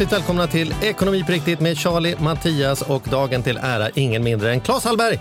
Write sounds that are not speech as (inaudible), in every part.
Hjärtligt välkomna till Ekonomi på riktigt med Charlie, Mattias och dagen till ära ingen mindre än Claes Hallberg.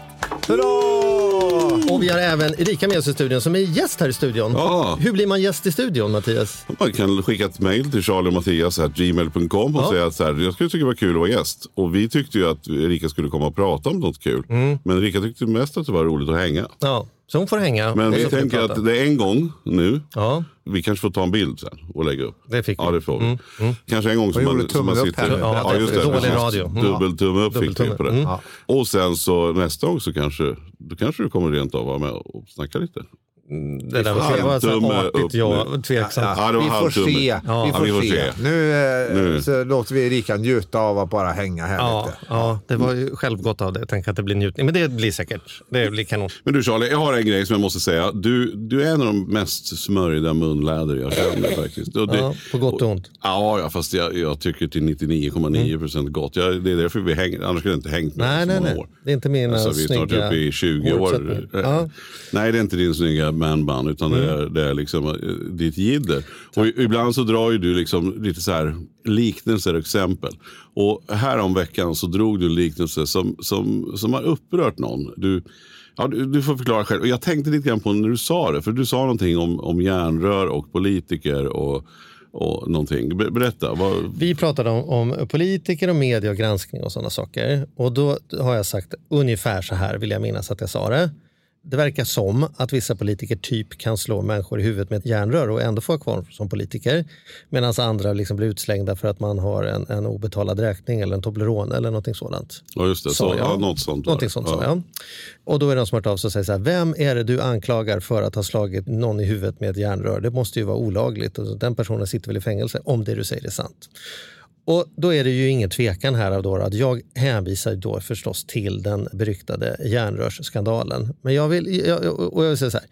Och vi har även Erika med oss i studion som är gäst här i studion. Ja. Hur blir man gäst i studion Mattias? Man kan skicka ett mejl till charliemattias.gmail.com och Ja. säga att så här, jag skulle tycka det var kul att vara gäst. Och vi tyckte ju att Erika skulle komma och prata om något kul. Mm. Men Erika tyckte mest att det var roligt att hänga. Ja, så hon får hänga. Men vi tänker att det är en gång nu. Ja, Vi kanske får ta en bild sen och lägga upp. det fick vi. Ja, det får vi. Mm, mm. Kanske en gång som man, som man sitter... här. Ja, Ja, just det. dålig radio. Mm. Dubbeltumme upp fick vi på det. Mm. Ja. Och sen så nästa gång så kanske, då kanske du kommer rent av vara med och snacka lite. Det där var, var så artigt, ja, tveksamt. Ja, vi får se. Ja. vi, får Ja, vi får se. se. Nu, eh, Nu. Så låter vi Erika njuta av att bara hänga här Ja, lite. ja, det var ju självgott av det. Jag tänker att det blir njutning. Men det blir säkert. Det blir kanon. Men du Charlie, jag har en grej som jag måste säga. Du, du är en av de mest smörjda munläder jag känner (laughs) faktiskt. Och det, Ja, på gott och ont. Ja, ja fast jag, jag tycker till 99,9 procent gott. Jag, det är därför vi hänger, annars skulle jag inte hängt med Nej, så nej, många nej. år. Det är inte mina Alltså, vi är snart snygga uppe i 20 år. Ja. Nej, det är inte din snygga manband utan det, är, det är liksom eh, ditt jidder. Och ibland så drar ju du liksom lite så här liknelser och exempel. Och här om veckan så drog du en liknelse som, som, som har upprört någon. Du, ja, du, du får förklara själv. Och jag tänkte lite grann på när du sa det. För du sa någonting om, om järnrör och politiker och, och någonting. Ber- Berätta. Vad, Vi pratade om, om politiker och media och granskning och sådana saker. Och då har jag sagt ungefär så här, vill jag minnas att jag sa det. Det verkar som att vissa politiker typ kan slå människor i huvudet med ett järnrör och ändå få kvar som politiker. Medan andra liksom blir utslängda för att man har en, en obetalad räkning eller en Toblerone eller någonting sådant. ja, just det. Så, ja, något sånt. Någonting sånt sa jag. Och då är det någon som hört av sig och säger så här, vem är det du anklagar för att ha slagit någon i huvudet med ett järnrör? Det måste ju vara olagligt och den personen sitter väl i fängelse om det du säger är sant. Och då är det ju ingen tvekan här då att jag hänvisar då förstås till den beryktade järnrörsskandalen. Men jag vill, jag, och jag vill säga så här,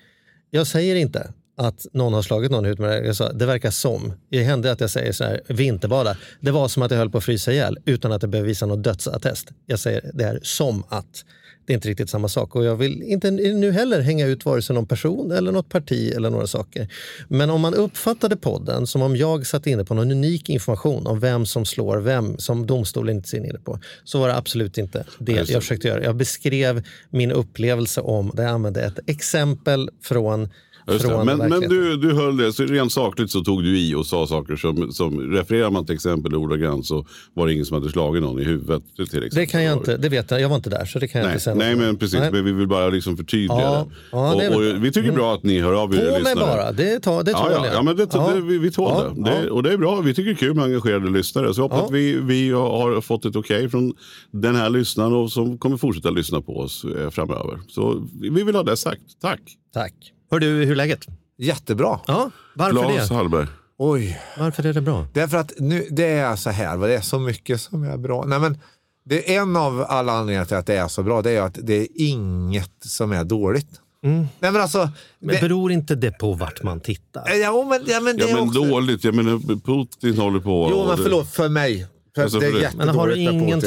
jag säger inte att någon har slagit någon ut med det. Jag sa, det verkar som. Det hände att jag säger så här, vinterbada. Det var som att jag höll på att frysa ihjäl utan att det behöver visa någon dödsattest. Jag säger det är som att. Det är inte riktigt samma sak och jag vill inte nu heller hänga ut vare sig någon person eller något parti eller några saker. Men om man uppfattade podden som om jag satt inne på någon unik information om vem som slår vem som domstolen inte ser inne på så var det absolut inte det jag försökte göra. Jag beskrev min upplevelse om där jag använde ett exempel från. Från Men, men du, du höll det, så rent sakligt så tog du i och sa saker som, som refererar man till exempel ordagrant så var det ingen som hade slagit någon i huvudet. Till exempel. Det kan jag inte, det vet jag, jag var inte där så det kan jag Nej, inte säga nej något men precis, Nej. men vi vill bara liksom förtydliga Ja, det. ja, det och, väl och vi tycker bra att ni hör av er På mig lyssnare. bara, det, tar, det tål Ja, ja, ja, men det, Ja. det, vi, vi tål Ja, det. det. Och det är bra. Vi tycker det är kul med engagerade lyssnare. Så jag hoppas att vi, vi har fått ett okej från den här lyssnaren och som kommer fortsätta lyssna på oss eh, framöver. Så vi vill ha det sagt. Tack. Tack. Hör du, hur är läget? Jättebra. Ja, varför Claes det? Hallberg. Oj. Varför är det bra? Därför att nu, det är så här, det är så mycket som är bra. Nej, men det är en av alla anledningar till att det är så bra, det är att det är inget som är dåligt. Nej, men alltså, Mm. Men det, beror inte det på vart man tittar? ja, men, ja, men det Ja är men också, dåligt. Jag menar Putin håller på. Jo, men förlåt, för mig. För Alltså, det är jättedåligt Men har du ingen,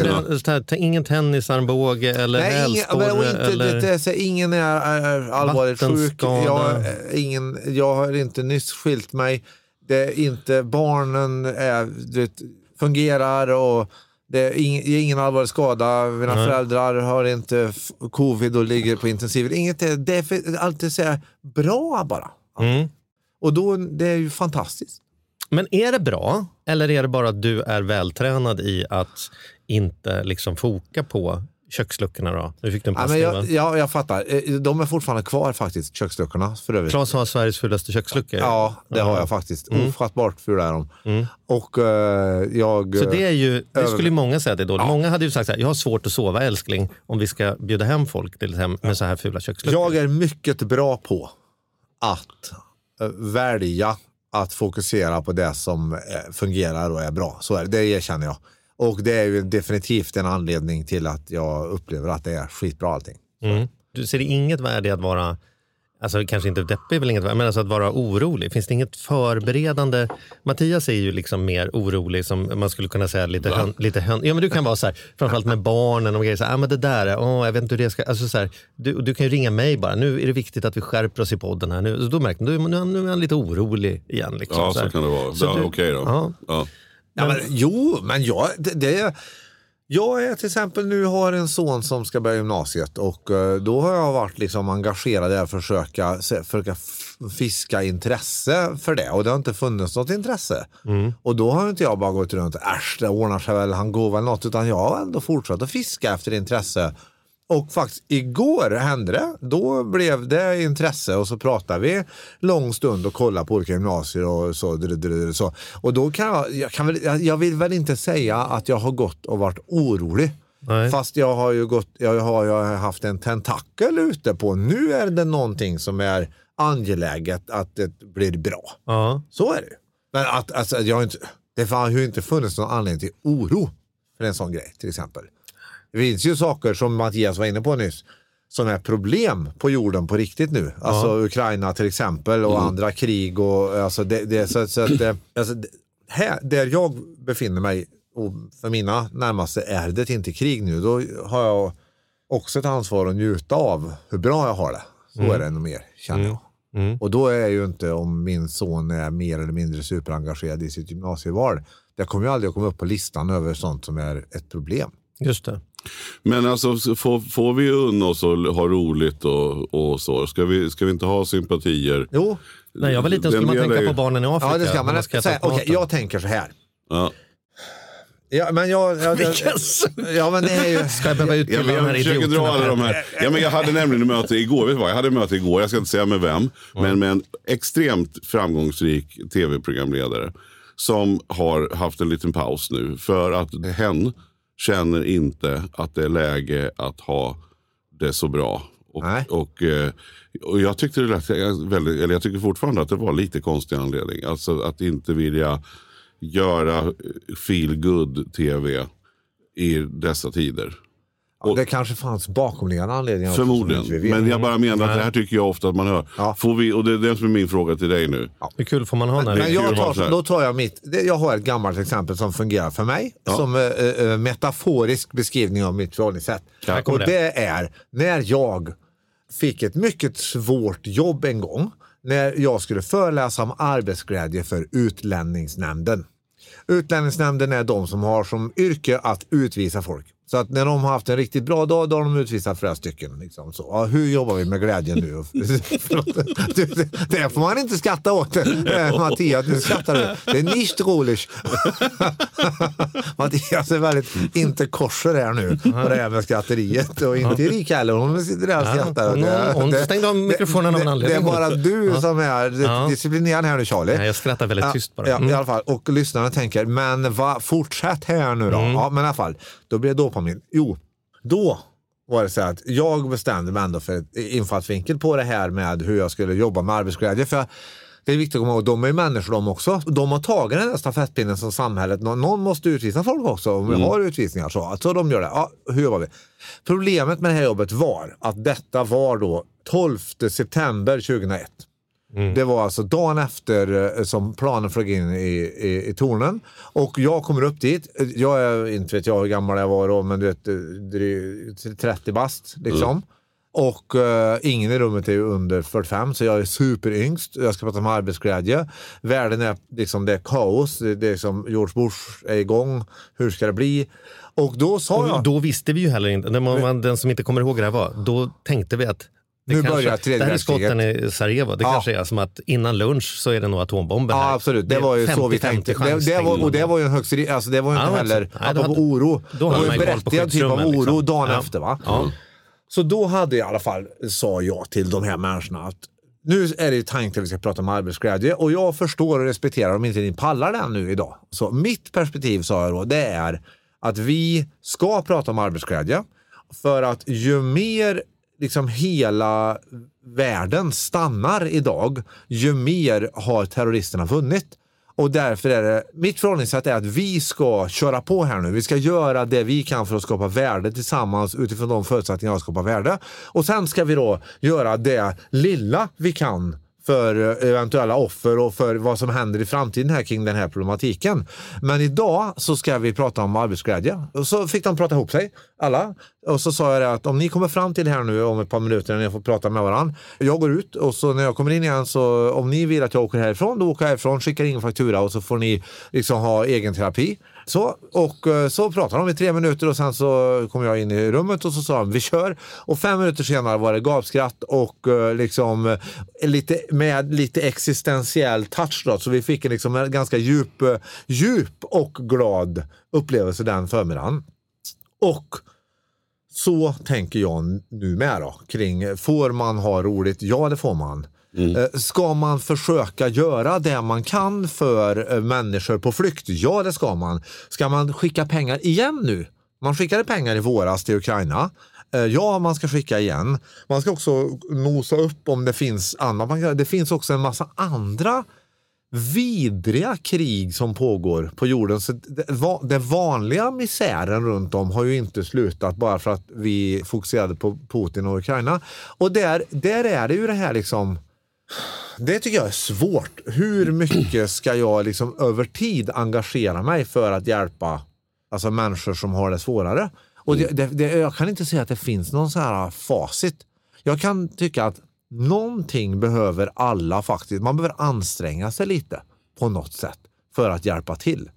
här, ingen tennisarmbåge eller Nej, ingen, inte, eller... det, det, är ingen är, är allvarligt sjuk. Jag, är ingen, jag har inte nyss skilt mig. Det är inte, barnen är, det fungerar och det är ing, ingen allvarlig skada. Mina Nej. föräldrar har inte covid och ligger på intensiv. Inget, det det är alltid så här bra bara. Mm. Och då, det är ju fantastiskt. Men är det bra eller är det bara att du är vältränad i att inte liksom foka på köksluckorna då? Nu fick du en Ja, passning va? jag, ja, jag fattar. Eh, De är fortfarande kvar faktiskt, köksluckorna för övrigt. Claes har Sveriges fulaste köksluckor. Ja, det har jag faktiskt. Ofattbart fula är de. Mm. Och eh, jag... Så det, är ju, det Över- skulle ju många säga det är dåligt. Många hade ju sagt så här, jag har svårt att sova älskling om vi ska bjuda hem folk till hem med så här fula köksluckor. Jag är mycket bra på att eh, välja att fokusera på det som eh, fungerar och är bra. Så är det, det erkänner jag. Och det är ju definitivt en anledning till att jag upplever att det är skitbra allting. Mm. Du ser inget värde i att vara, alltså kanske inte deppig är väl inget värde, men alltså att vara orolig. Finns det inget förberedande? Mattias är ju liksom mer orolig som man skulle kunna säga lite hön, lite hön, Ja men du kan vara så här, framförallt med barnen och grejer, så här, ah, men det där, är- åh, jag vet inte hur det ska, alltså så här, du, du kan ju ringa mig bara, nu är det viktigt att vi skärper oss i podden här. Nu, så då märker man, nu, nu är han lite orolig igen. Liksom, Ja, så här. kan det vara. Så Ja, du- Okej då. Ja. Ja. Ja, men, jo, men jag, det, det, jag är till exempel nu har en son som ska börja gymnasiet och eh, då har jag varit liksom engagerad i att försöka, försöka fiska intresse för det och det har inte funnits något intresse. Och då har inte jag bara gått runt äsch det ordnar sig väl, han går väl något utan jag har ändå fortsatt att fiska efter intresse. Och faktiskt igår hände det. Då blev det intresse och så pratade vi lång stund och kollade på olika gymnasier och så. dr- dr- så. Och då kan jag, jag, kan väl, jag vill väl inte säga att jag har gått och varit orolig. Nej. Fast jag har ju gått, jag har, jag har haft en tentakel ute på, nu är det någonting som är angeläget att det blir bra. Ja. Så är det. Men att, alltså, jag inte, det har ju inte funnits någon anledning till oro för en sån grej till exempel. Det finns ju saker som Mattias var inne på nyss som är problem på jorden på riktigt nu. Alltså Ukraina till exempel och andra krig. Och, alltså det, det, så, så att, (clears throat) det- alltså, här, där jag befinner mig och för mina närmaste är det inte krig nu. Då har jag också ett ansvar att njuta av hur bra jag har det. Så är det nog mer känner jag. Och då är ju inte om min son är mer eller mindre superengagerad i sitt gymnasieval. Det kommer ju aldrig att komma upp på listan över sånt som är ett problem. Just det. Men alltså, så får, får vi unna oss och ha roligt och, och så? Ska vi, ska vi inte ha sympatier? Jo, När jag var liten skulle Den man är tänka ju- på barnen i Afrika. ja det ska när man. ska upp Okej, maten. jag tänker så här. Ja. Ja, men jag, jag, jag, ja, men det är ju... Ska jag behöva Ja, utbilda men de här jag försöker dra alla de här. Ja, men jag hade nämligen möte igår. Vet du vad? Jag hade möte igår, jag ska inte säga med vem, men med en extremt framgångsrik tv-programledare som har haft en liten paus nu för att hen känner inte att det är läge att ha det så bra. Och, och, eh, och jag tyckte det lät väldigt, eller jag tycker fortfarande att det var lite konstig anledning. Alltså att inte vilja göra feel good tv i dessa tider. Ja, det kanske fanns bakomliggande anledningar. också Förmodligen. vet. Men jag bara menar att det här tycker jag ofta att man hör. Ja. Får vi, och det är det som är min fråga till dig nu. Hur kul får man ha när Men jag tar, då tar jag mitt, jag har ett gammalt exempel som fungerar för mig. Som eh, eh, metaforisk beskrivning av mitt förhållningssätt. Och det. det är när jag fick ett mycket svårt jobb en gång. När jag skulle föreläsa om arbetsglädje för utlänningsnämnden. Utlänningsnämnden är de som har som yrke att utvisa folk. Så att när de har haft en riktigt bra dag, då har de utvisat flera stycken. Liksom. Så, ja, hur jobbar vi med glädjen nu? (laughs) Det, får man inte skratta åt. Eh, Mattias, nu skrattar du. Det är nicht roligt. (laughs) Mattias är väldigt inte korser här nu på det här med skratteriet. Och inte Erika heller, hon sitter där och Ja, skrattar. hon- Det- hon det- stängde av mikrofonen av en anledning. Det är bara du som är Ja. disciplinerad här nu Charlie. Nej, jag skrattar väldigt tyst bara. Ja, Mm. i alla fall. Och lyssnarna tänker, men va, fortsätt här nu då. Mm. Ja, men i alla fall. Då blir det dopamin. Jo, då var det så att jag bestämde mig ändå för ett infallsvinkel på det här med hur jag skulle jobba med arbetsglädje. För det är viktigt att komma ihåg, de är ju människor de också. De har tagit den här stafettpinnen som samhället, någon, någon måste utvisa folk också om vi har utvisningar. Så, alltså de gör det. Ja, hur jobbar vi? Problemet med det här jobbet var att detta var då 12 september 2001. Det var alltså dagen efter eh, som planen flög in i, i, i tornen. Och jag kommer upp dit. Jag är inte vet jag hur gammal jag var då, men du vet, eh, dry- 30 bast liksom. Och eh, ingen i rummet är under 45, så jag är superyngst. Jag ska prata om arbetsglädje. Världen är liksom, det är kaos. Det det är som George Bush är igång. Hur ska det bli? Och då sa Och jag... då visste vi ju heller inte, när man, den som inte kommer ihåg det här var, då tänkte vi att Det nu kanske- börjar tredje Det här är skotten i Sarajevo. Det Ja. kanske är som att innan lunch så är det nog atombomber Ja, här. absolut. Det, var ju så vi 50-50 tänkte. Det, det var, och det var ju en högst, alltså det var ju Ja, inte var heller. Nej, apropå hade- oro, det var ju en berättigad typ av oro liksom. dagen Ja. efter. Va? Ja. Så då hade i alla fall, sa jag till de här människorna att nu är det ju tanken att vi ska prata om arbetsglädje och jag förstår och respekterar om inte ni pallar den nu idag. Så mitt perspektiv sa jag då, det är att vi ska prata om arbetsglädje för att ju mer liksom hela världen stannar idag, ju mer har terroristerna vunnit. Och därför är det, mitt förhållningssätt är att vi ska köra på här nu. Vi ska göra det vi kan för att skapa värde tillsammans utifrån de förutsättningar att skapa värde. Och sen ska vi då göra det lilla vi kan för eventuella offer och för vad som händer i framtiden här kring den här problematiken. Men idag så ska vi prata om arbetsglädje. Och så fick de prata ihop sig, alla. Och så sa jag det att om ni kommer fram till det här nu om ett par minuter när ni får prata med varandra. Jag går ut och så när jag kommer in igen så om ni vill att jag åker härifrån, då åker jag härifrån, skickar in faktura och så får ni liksom ha egen terapi. Så, och eh, så pratade de i tre minuter och sen så kom jag in i rummet och så sa de vi kör. Och fem minuter senare var det gapskratt och eh, liksom eh, lite, med lite existentiell touch då. Så vi fick en, liksom, en ganska djup, djup och glad upplevelse den förmiddagen. Och så tänker jag nu med då kring, får man ha roligt? Ja, det får man. Eh, Ska man försöka göra det man kan för eh, människor på flykt? Ja, det ska man. Ska man skicka pengar igen nu? Man skickade pengar i våras till Ukraina. Eh, Ja, man ska skicka igen. Man ska också nosa upp om det finns annat. Det finns också en massa andra vidriga krig som pågår på jorden. Så det vanliga misären runt om har ju inte slutat bara för att vi fokuserade på Putin och Ukraina. Och där, där är det ju det här liksom det tycker jag är svårt. Hur mycket ska jag liksom över tid engagera mig för att hjälpa alltså människor som har det svårare? Och det, det, det, jag kan inte säga att det finns någon så här facit. Jag kan tycka att någonting behöver alla faktiskt. Man behöver anstränga sig lite på något sätt för att hjälpa till.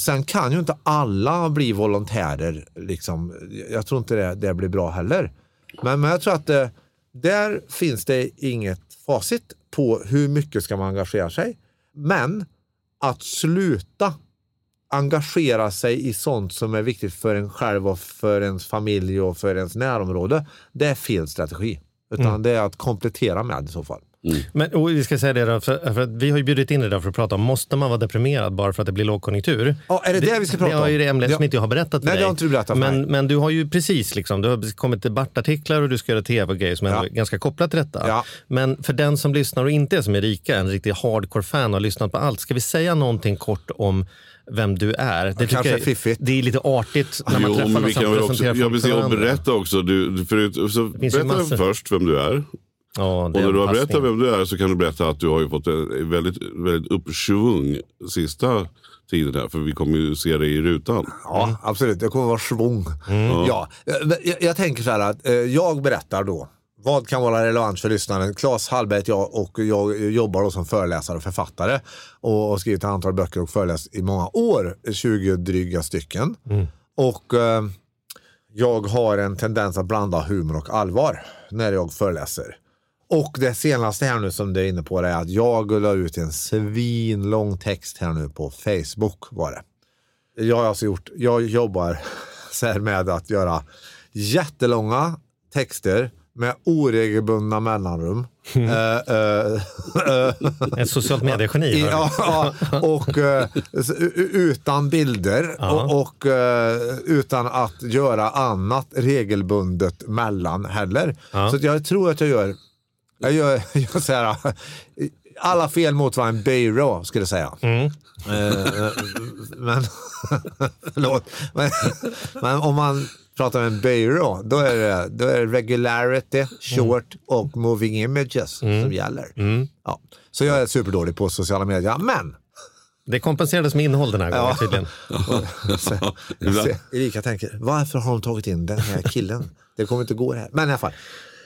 Sen kan ju inte alla bli volontärer. Liksom. Jag tror inte det, det blir bra heller. Men, men jag tror att det, där finns det inget facit på hur mycket ska man engagera sig. Men att sluta engagera sig i sånt som är viktigt för en själv och för ens familj och för ens närområde, det är fel strategi. Utan det är att komplettera med i så fall. Men och vi ska säga det då, för, för vi har ju bjudit in idag för att prata om, måste man vara deprimerad bara för att det blir lågkonjunktur? Ja, är det det vi ska prata Det har ju om? det ämnet som Ja. inte jag har berättat för Nej, det dig. har inte du berättat för men, mig. men du har ju precis, liksom, det har kommit debattartiklar och du ska göra tv och grejer som Ja. är ganska kopplat till detta. Ja. Men för den som lyssnar och inte är som Erika, en riktig hardcore-fan och har lyssnat på allt, ska vi säga någonting kort om vem du är? Det, tycker kanske jag- är fiffigt. Det är lite artigt när man Jo, träffar någon vi som väl också, presenterar jag vill se och berätta också. Du, förut, så berätta massor. först vem du är. Ja, Och när du har berättat vem du är så kan du berätta att du har ju fått en väldigt, väldigt uppsvung sista tiden här. För vi kommer ju se dig i rutan. Ja, absolut. Det kommer vara svung. Ja. Jag, jag tänker så här att eh, jag berättar då. Vad kan vara relevant för lyssnaren? Claes Hallberg jag och jag jobbar då som föreläsare och författare och har skrivit ett antal böcker och föreläst i många år, 20 dryga stycken. Och eh, jag har en tendens att blanda humor och allvar när jag föreläser. Och det senaste här nu som du är inne på är att jag la ut en svinlång text här nu på Facebook var det. Jag har alltså gjort, jag jobbar (laughs) så här med att göra jättelånga texter med oregelbundna mellanrum. Mm. Eh, eh, (laughs) Ett socialt mediegeni. Ja, och eh, utan bilder och, och eh, utan att göra annat regelbundet mellan heller. Så att jag tror att jag gör, jag gör, (laughs) jag så här, alla fel mot vad en byrå skulle säga. Mm. Men, (laughs) förlåt, men, men om man pratar om en byrå, då är det, då är det regularity, short och moving images som gäller. Ja. Så jag är superdålig på sociala medier, men Det kompenserades med innehåll den här gången tydligen. Så, ibland. så Erika tänker, varför har de tagit in den här killen? Det kommer inte gå det här. Men i alla fall,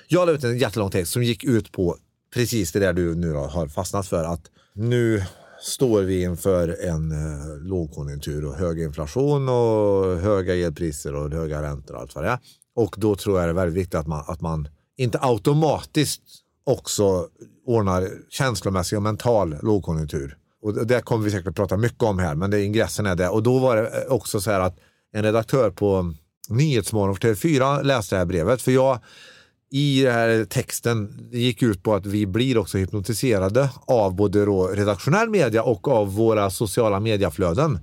jag la ut en jättelång text som gick ut på precis det där du nu har fastnat för. Att nu står vi inför en eh, lågkonjunktur och hög inflation och höga elpriser och höga räntor och allt vad det är. Och då tror jag det är väldigt viktigt att man, att man inte automatiskt också ordnar känslomässig och mental lågkonjunktur. Och det kommer vi säkert att prata mycket om här, men det, ingressen är det. Och då var det eh, också så här att en redaktör på Nyhetsmorgon för TV4 läste det här brevet. För jag i den här texten det gick ut på att vi blir också hypnotiserade av både då redaktionell media och av våra sociala mediaflöden.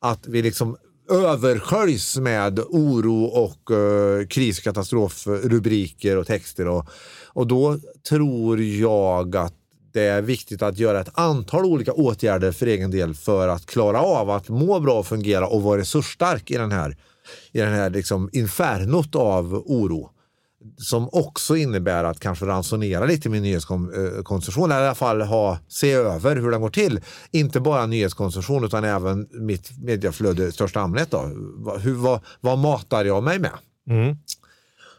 Att vi liksom översköljs med oro och eh, kriskatastrofrubriker och texter. Och, och då tror jag att det är viktigt att göra ett antal olika åtgärder för egen del för att klara av att må bra och fungera och vara resursstark i den här, i den här liksom infernot av oro som också innebär att kanske ransonera lite med nyhetskonsumtion, eller i alla fall ha, se över hur den går till. Inte bara nyhetskonsumtion utan även mitt mediaflöde i största allmänhet. Då. Hur, vad, vad matar jag mig med? Mm.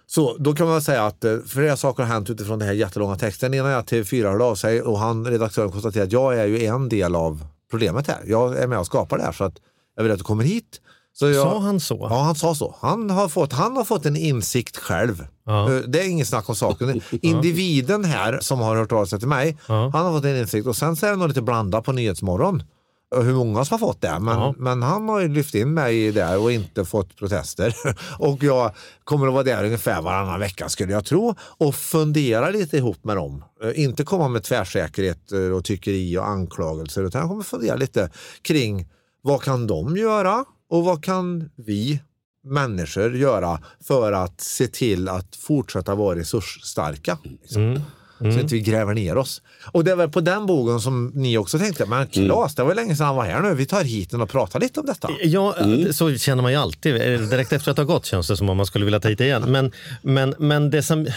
Så då kan man säga att eh, flera saker har hänt utifrån den här jättelånga texten. Innan jag till fyra hörde av sig och han, redaktören konstaterade att jag är ju en del av problemet här. Jag är med och skapar det här så att jag vill att du kommer hit. Så jag, Sa han så? Ja, han sa så. Han har fått, han har fått en insikt själv. Ja. Eh, Det är inget snack om saken. (laughs) Individen här som har hört av sig till mig, Ja. han har fått en insikt. Och sen så är det nog lite blandat på Nyhetsmorgon. och Hur många som har fått det. Men, Ja. men han har ju lyft in mig där och inte fått protester. (laughs) och jag kommer att vara där ungefär varannan vecka skulle jag tro. Och fundera lite ihop med dem. Eh, Inte komma med tvärsäkerhet eh, och tyckeri och anklagelser. Utan jag kommer fundera lite kring vad kan de göra och vad kan vi människor göra för att se till att fortsätta vara resursstarka. Liksom. Så inte vi gräver ner oss. Och det är väl på den bogen som ni också tänkte, men Claes, det var länge sedan han var här nu. Vi tar hit honom och pratar lite om detta. Ja, så känner man ju alltid. Direkt efter att ha gått känns det som om man skulle vilja ta hit igen. Men, men, men det som,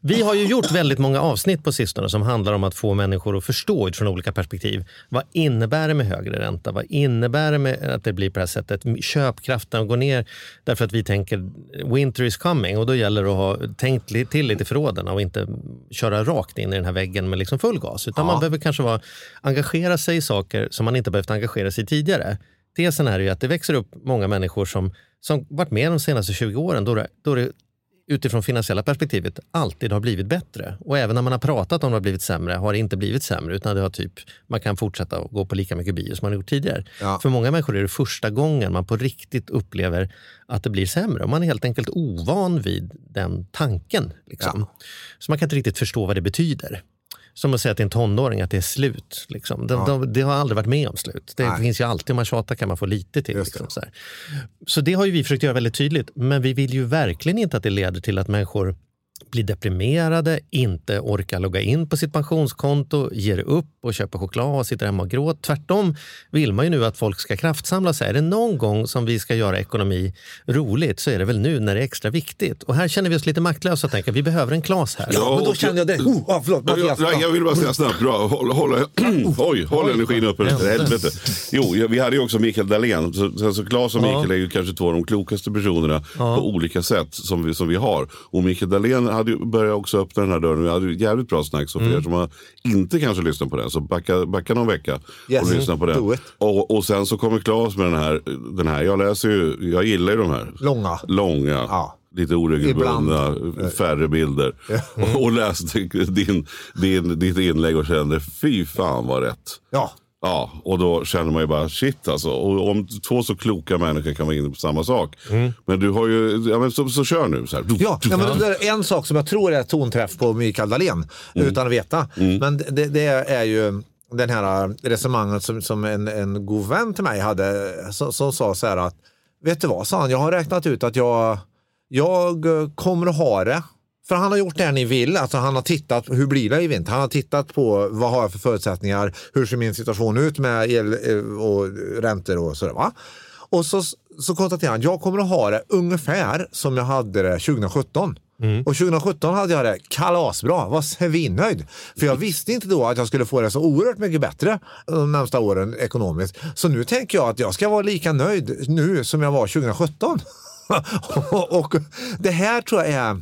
vi har ju gjort väldigt många avsnitt på sistone som handlar om att få människor att förstå utifrån olika perspektiv. Vad innebär det med högre ränta? Vad innebär det med att det blir på det här sättet? Köpkraften går ner därför att vi tänker winter is coming och då gäller det att ha tänkt till lite i förråden och inte köra rakt in i den här väggen med liksom full gas. Utan man behöver kanske vara, engagera sig i saker som man inte behövt engagera sig i tidigare. Tesen är ju att det växer upp många människor som, som varit med de senaste 20 åren då det, då det utifrån finansiella perspektivet alltid har blivit bättre. Och även när man har pratat om det har blivit sämre har det inte blivit sämre utan det har typ, man kan fortsätta att gå på lika mycket bio som man gjort tidigare. Ja. För många människor är det första gången man på riktigt upplever att det blir sämre. Och man är helt enkelt ovan vid den tanken. Liksom. Så man kan inte riktigt förstå vad det betyder. Som att säga till en tonåring att det är slut. Liksom. De, de, det har aldrig varit med om slut. Det Nej. finns ju alltid, om man tjatar kan man få lite till. Liksom, så, så det har ju vi försökt göra väldigt tydligt. Men vi vill ju verkligen inte att det leder till att människor blir deprimerade, inte orkar logga in på sitt pensionskonto, ger upp och köper choklad och sitter hemma och gråter. Tvärtom vill man ju nu att folk ska kraftsamla sig. Är det någon gång som vi ska göra ekonomi roligt så är det väl nu när det är extra viktigt. Och här känner vi oss lite maktlösa och tänker att vi behöver en Klas här. Ja, Men då och- kände jag det. Oh, ah, förlåt, Jag, Mattias. jag, jag vill bara säga snabbt, bra. Håll, håll, (clears throat) oj, håll energin uppe. Helvete. Jo, vi hade ju också Mikael Dahlén. Så, så, Claes och Mikael är ju kanske två av de klokaste personerna på olika sätt som vi, som vi har. Och Mikael Dahlén hade börjat också öppna den här dörren. Vi hade jävligt bra snack. Så för Mm. er som har inte kanske lyssnat på den, så backa, backa någon vecka Yes. och lyssna på den. Och, och sen så kommer Claes med den här, den här. Jag läser ju, jag gillar ju de här. Långa. Långa. Ja. Lite oregelbundna, färre bilder. Och, (laughs) och läste din, din, ditt inlägg och kände, fy fan vad rätt. Ja. Ja, och då känner man ju bara shit alltså. Och om två så kloka människor kan vara inne på samma sak. Men du har ju, ja men så, så kör nu. Så här. Ja, ja, men det är en sak som jag tror är tonträff på Mikael Dahlén, utan att veta. Men det, det är ju den här resonemanget som, som en, en god vän till mig hade, som, som sa så här att, vet du vad, sa han, jag har räknat ut att jag, jag kommer att ha det för han har gjort det ni vill. Alltså han har tittat, hur blir det i vinter? Han har tittat på vad har jag för förutsättningar? Hur ser min situation ut med el eh, och räntor och sådär. Va? Och så, så konstaterar han, jag kommer att ha det ungefär som jag hade det 2017. Och 2017 hade jag det kalasbra, var svinnöjd. För jag visste inte då att jag skulle få det så oerhört mycket bättre de närmsta åren ekonomiskt. Så nu tänker jag att jag ska vara lika nöjd nu som jag var 2017. (laughs) och det här tror jag är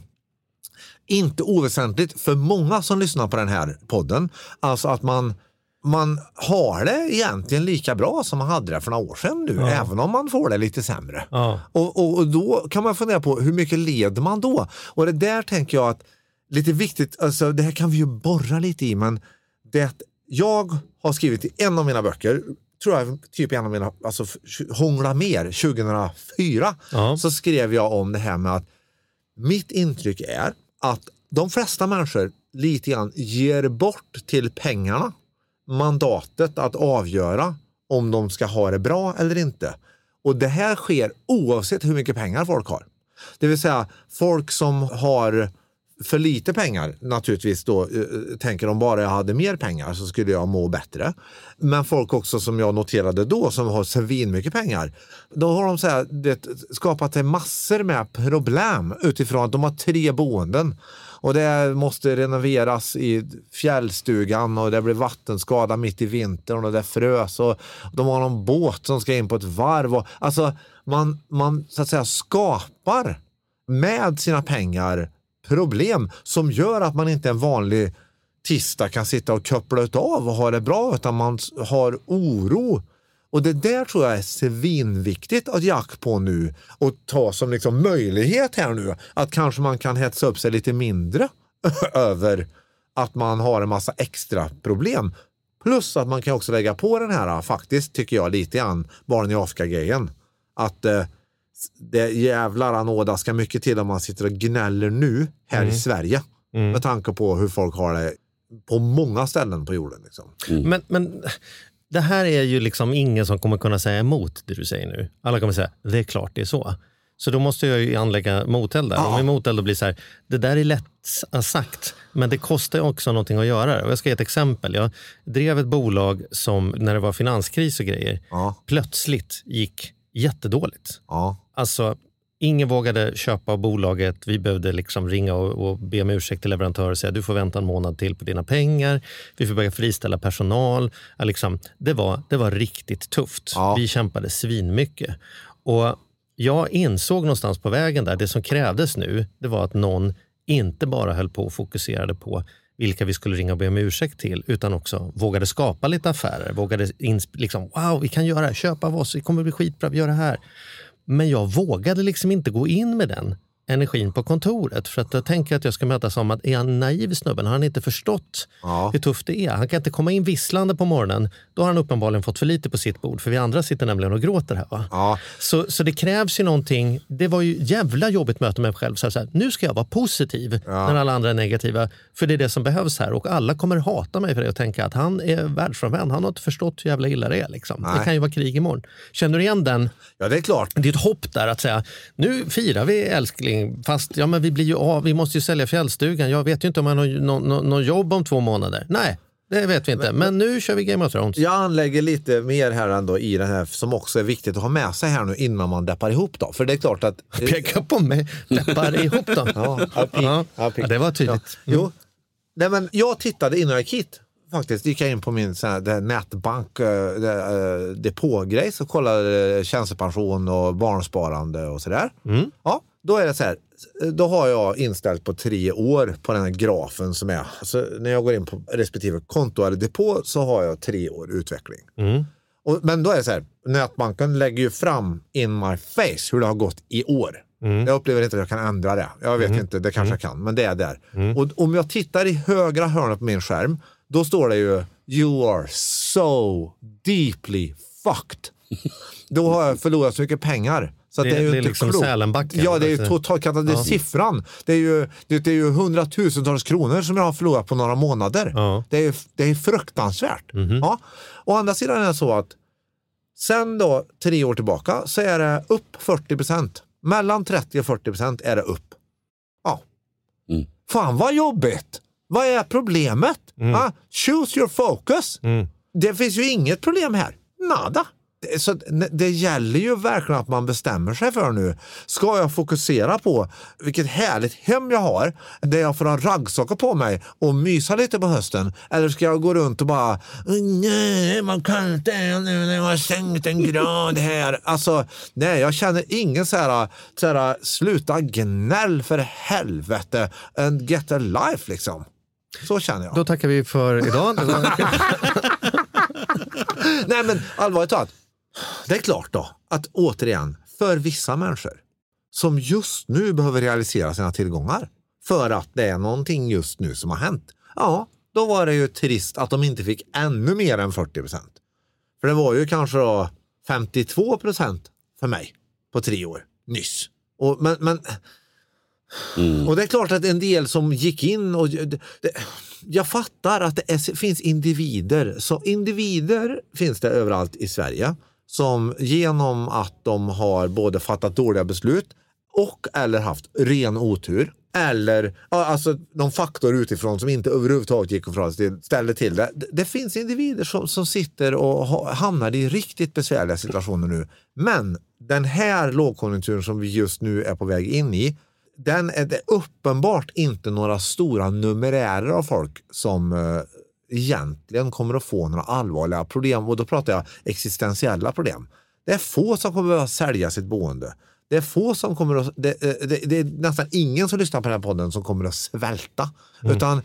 inte oväsentligt för många som lyssnar på den här podden. Alltså att man, man har det egentligen lika bra som man hade det för några år sedan nu, även om man får det lite sämre. Ja. Och, och, och då kan man fundera på hur mycket leder man då? Och det där tänker jag att lite viktigt, alltså, det här kan vi ju borra lite i, men det jag har skrivit i en av mina böcker, tror jag typ en av mina, alltså Hångla mer 2004, Ja. så skrev jag om det här med att mitt intryck är att de flesta människor lite grann ger bort till pengarna mandatet att avgöra om de ska ha det bra eller inte. Och det här sker oavsett hur mycket pengar folk har. Det vill säga folk som har för lite pengar naturligtvis då eh, eh, tänker om bara jag hade mer pengar så skulle jag må bättre. Men folk också som jag noterade då som har svin mycket pengar. Då har de så här, det, skapat sig massor med problem utifrån att de har tre boenden. Och det måste renoveras i fjällstugan och det blir vattenskada mitt i vintern och det frös och de har någon båt som ska in på ett varv. Och, alltså man, man så att säga skapar med sina pengar problem som gör att man inte en vanlig tisdag kan sitta och koppla av och ha det bra utan man har oro. Och det där tror jag är svinviktigt att jack på nu och ta som liksom möjlighet här nu att kanske man kan hetsa upp sig lite mindre (laughs) över att man har en massa extra problem. Plus att man kan också lägga på den här, faktiskt tycker jag lite grann, barn i Afrika-grejen. Att eh, det jävlar anåda ska mycket till om man sitter och gnäller nu här i Sverige. Med tanke på hur folk har det på många ställen på jorden. Liksom. Men, men det här är ju liksom ingen som kommer kunna säga emot det du säger nu. Alla kommer säga, det är klart det är så. Så då måste jag ju anlägga moteld där. Om min moteld då blir så här, det där är lätt sagt, men det kostar också någonting att göra det. Jag ska ge ett exempel. Jag drev ett bolag som, när det var finanskris och grejer, Ja. plötsligt gick jättedåligt. Ja. Alltså, ingen vågade köpa bolaget. Vi behövde liksom ringa och, och be om ursäkt till leverantörer och säga du får vänta en månad till på dina pengar. Vi får börja friställa personal. Ja, liksom, det, var, det var riktigt tufft. Ja. Vi kämpade svinmycket. Och jag insåg någonstans på vägen där, det som krävdes nu, det var att någon inte bara höll på och fokuserade på vilka vi skulle ringa och be om ursäkt till, utan också vågade skapa lite affärer. Vågade liksom, wow, vi kan göra det här, köp av oss, det kommer bli skitbra, vi gör det här. Men jag vågade liksom inte gå in med den energin på kontoret. För att jag tänker att jag ska mötas som att är han naiv snubben? Har han inte förstått Ja. hur tufft det är? Han kan inte komma in visslande på morgonen. Då har han uppenbarligen fått för lite på sitt bord. För vi andra sitter nämligen och gråter här. Va? Ja. Så, så det krävs ju någonting. Det var ju jävla jobbigt möte med mig själv. Så här, så här, nu ska jag vara positiv när alla andra är negativa. För det är det som behövs här. Och alla kommer hata mig för det och tänka att han är världsfrånvänd. Han har inte förstått hur jävla illa det är. Liksom. Det kan ju vara krig imorgon. Känner du igen den? ja, det är klart. Det är ett hopp där att säga, nu firar vi älskling, fast ja, men vi blir ju av, vi måste ju sälja fjällstugan. Jag vet ju inte om jag har någon, någon, någon jobb om två månader. Nej, det vet vi inte. Men, nu kör vi Game of Thrones. Jag anlägger lite mer här ändå i den här som också är viktigt att ha med sig här nu innan man deppar ihop. Då. För det är klart att... (laughs) Peka på mig, läppar ihop då. (laughs) Ja, ja, det var tydligt. Ja. Jo. Nej, men jag tittade jag gick hit. Faktiskt gick jag in på min sån här, nätbank äh, äh, depågrej så kollade äh, tjänstepension och barnsparande och sådär. Ja, då är det så här. Då har jag inställt på tre år på den här grafen som är. Så när jag går in på respektive konto eller depå så har jag tre år utveckling. Och, men då är det så här, nätbanken lägger ju fram in my face hur det har gått i år. Jag upplever inte att jag kan ändra det. Jag vet inte, det kanske jag kan, men det är där. Och om jag tittar i högra hörnet på min skärm, då står det ju You are so deeply fucked. (laughs) Då har jag förlorat så mycket pengar. Så att Det- det, är ju det är inte liksom. Sälenbacken, Ja, det är ju alltså. totalt. Det är siffran. Det är, ju, det, det är ju hundratusentals kronor som jag har förlorat på några månader. Ja. Det, är, det är fruktansvärt. Ja. Å andra sidan är det så att sen då tre år tillbaka så är det upp 40 procent. Mellan 30 och 40 procent är det upp. Ja. Mm. Fan vad jobbigt! Vad är problemet? Mm. Ah, choose your focus. Det finns ju inget problem här. Nada. Så det- gäller ju verkligen att man bestämmer sig för nu. Ska jag fokusera på vilket härligt hem jag har där jag får ha raggsockar på mig och mysa lite på hösten? Eller ska jag gå runt och bara nej, man kan inte nu när jag har sänkt en grad här. Alltså, nej, jag känner ingen så här, så här sluta gnäll för helvete and get a life liksom. Så känner jag. Då tackar vi för idag. (laughs) Nej men allvarligt talat, det är klart då att återigen, för vissa människor som just nu behöver realisera sina tillgångar. för att det är någonting just nu som har hänt. Ja, då var det ju trist att de inte fick ännu mer än 40 procent. För det var ju kanske då 52 procent för mig på tre år nyss. Och, men, men, och det är klart att en del som gick in och det, jag fattar att det är, finns individer. Så individer finns det överallt i Sverige som genom att de har både fattat dåliga beslut och eller haft ren otur eller alltså någon faktor utifrån som inte överhuvudtaget gick att förhålla sig till, ställde till det. Det- finns individer som, som sitter och hamnar i riktigt besvärliga situationer nu. Men den här lågkonjunkturen som vi just nu är på väg in i, den är det uppenbart inte några stora numerärer av folk som eh, egentligen kommer att få några allvarliga problem. Och då pratar jag existentiella problem. Det är få som kommer att sälja sitt boende. Det är få som kommer att, det, det, det, det är nästan ingen som lyssnar på den här podden som kommer att svälta. Utan, äh,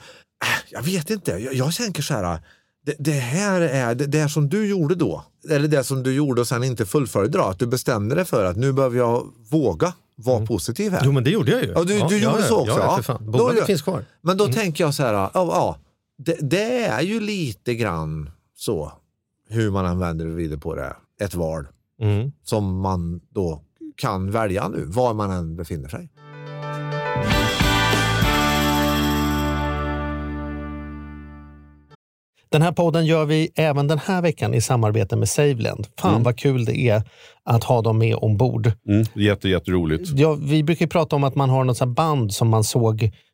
jag vet inte, jag, jag tänker så här, det, det här är det, det som du gjorde då, eller det som du gjorde och sen inte fullföljde då, att du bestämde dig för att nu behöver jag våga vara positiv här. Jo, men det gjorde jag ju. Ja, du, du gjorde ja, så också? Ja, Ja, Bolaget finns kvar. Men då tänker jag så här, ja, ja det, det är ju lite grann så, hur man än vänder och vrider på det, ett val Mm. som man då kan välja nu, var man än befinner sig. Den här podden gör vi även den här veckan i samarbete med Saveland. Fan vad kul det är att ha dem med ombord. Mm, jätte, jätteroligt. Ja, vi brukar ju prata om att man har något band som man såg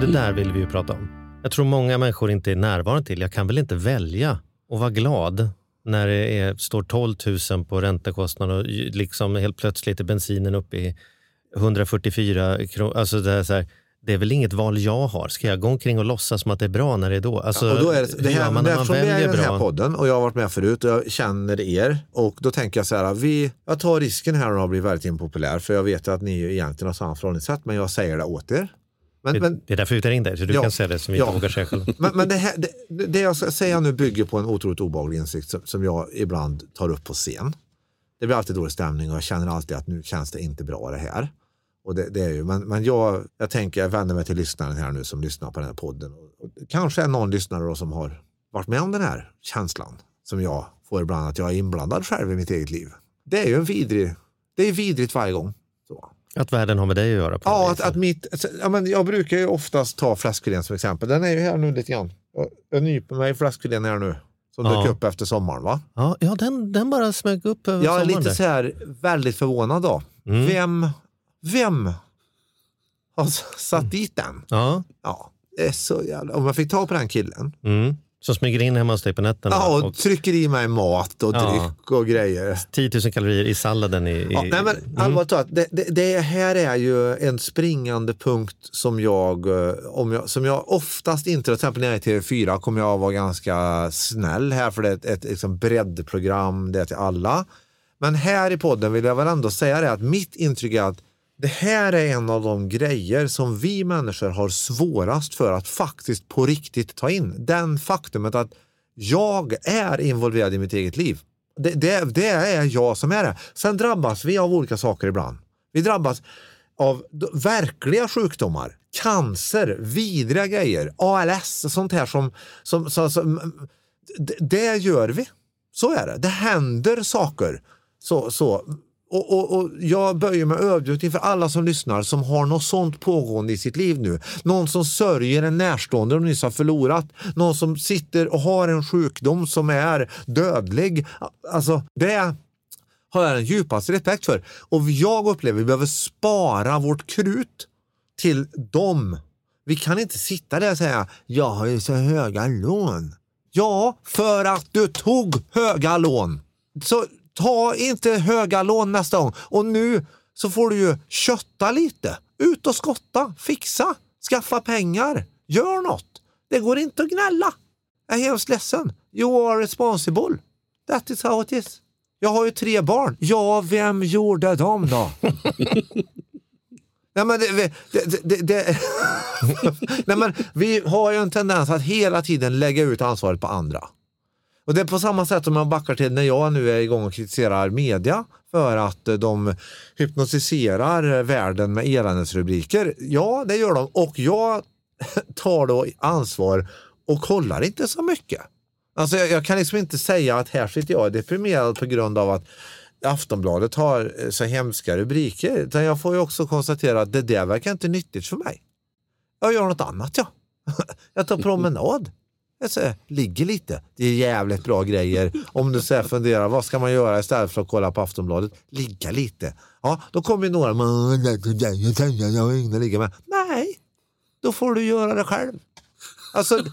Det där vill vi ju prata om. Jag tror många människor inte är närvarande till. Jag kan väl inte välja och vara glad när det är, står 12 000 på räntekostnaden och liksom helt plötsligt är bensinen uppe i 144 kronor. Alltså det, är så här, det är väl inget val jag har. Ska jag gå omkring och låtsas som att det är bra när det är då? Alltså, och då är det, det här, man eftersom vi är i den här bra? podden och jag har varit med förut och jag känner er och då tänker jag så här, vi, jag tar risken här och blir väldigt impopulär för jag vet att ni egentligen har samma förhållningssätt men jag säger det åt er. Men, Det, men, det är därför vi tar in dig, så du Ja. kan säga det som vi Ja. inte vågar säga själva. men, men det, här, det, det jag ska säga nu bygger på en otroligt obehaglig insikt som, som jag ibland tar upp på scen. Det blir alltid dålig stämning och jag känner alltid att nu känns det inte bra det här. Och det, det är ju, men men jag, jag tänker, jag vänder mig till lyssnaren här nu som lyssnar på den här podden. Och, kanske är någon lyssnare som har varit med om den här känslan som jag får ibland att jag är inblandad själv i mitt eget liv. Det är ju en vidrig, det är vidrigt varje gång. Så. Att världen har med dig att göra. På Ja, att, att mitt, ja, men jag brukar ju oftast ta fläskfilén som exempel. Den är ju här nu lite grann. Jag- Jag nyper mig i fläskfilén här nu. Som Ja. dök upp efter sommaren va? ja, ja den, den bara smög upp över Jag är sommaren lite där. så här väldigt förvånad då. Mm. Vem, vem har satt dit den? Ja, Ja, det är så jävla... Om jag fick ta på den killen. mm. Som smyger in hemma hos dig på nätterna. Ja, och, och trycker i mig mat och Ja. dryck och grejer. 10 000 kalorier i salladen. I, i, Ja, nej men allvarligt talat, det, det, det här är ju en springande punkt som jag, eh, om jag, som jag oftast inte, till exempel när jag är i TV4 kommer jag vara ganska snäll här för det är ett, ett liksom breddprogram, det är till alla. Men här i podden vill jag väl ändå säga det att mitt intryck är att det här är en av de grejer som vi människor har svårast för att faktiskt på riktigt ta in. Den faktumet att jag är involverad i mitt eget liv. Det, det, det är jag som är det. Sen drabbas vi av olika saker ibland. Vi drabbas av verkliga sjukdomar, cancer, vidriga grejer, ALS, sånt här som, som, som, som det, det gör vi. Så är det. Det händer saker. Så, så. Och, och, och jag böjer mig ödmjukt inför alla som lyssnar som har något sånt pågående i sitt liv nu. Någon som sörjer en närstående de nyss har förlorat. Någon som sitter och har en sjukdom som är dödlig. Alltså, det har jag den djupaste respekt för. Och jag upplever att vi behöver spara vårt krut till dem. Vi kan inte sitta där och säga jag har ju så höga lån. Ja, för att du tog höga lån. Så ta inte höga lån nästa gång. Och nu så får du ju kötta lite. Ut och skotta, fixa, skaffa pengar, gör något. Det går inte att gnälla. Jag är hemskt ledsen. You are responsible. That is how it is. Jag har ju tre barn. Ja, vem gjorde dem då? (laughs) Nej, men det, det, det, det, (laughs) Nej, men vi har ju en tendens att hela tiden lägga ut ansvaret på andra. Och det är på samma sätt som jag backar till när jag nu är igång och kritiserar media för att eh, de hypnotiserar eh, världen med eländesrubriker. Ja, det gör de och jag (laughs) tar då ansvar och kollar inte så mycket. Alltså jag, jag kan liksom inte säga att här sitter jag deprimerad på grund av att Aftonbladet har eh, så hemska rubriker. Utan jag får ju också konstatera att det där verkar inte nyttigt för mig. Jag gör något annat ja. (laughs) Jag tar promenad. Säger, ligger lite. Det är jävligt bra grejer. Om du så funderar, vad ska man göra istället för att kolla på Aftonbladet? Ligga lite. Ja, då kommer ju några, "Men, jag har ingen att ligga med. Nej, då får du göra det själv. Alltså, (laughs)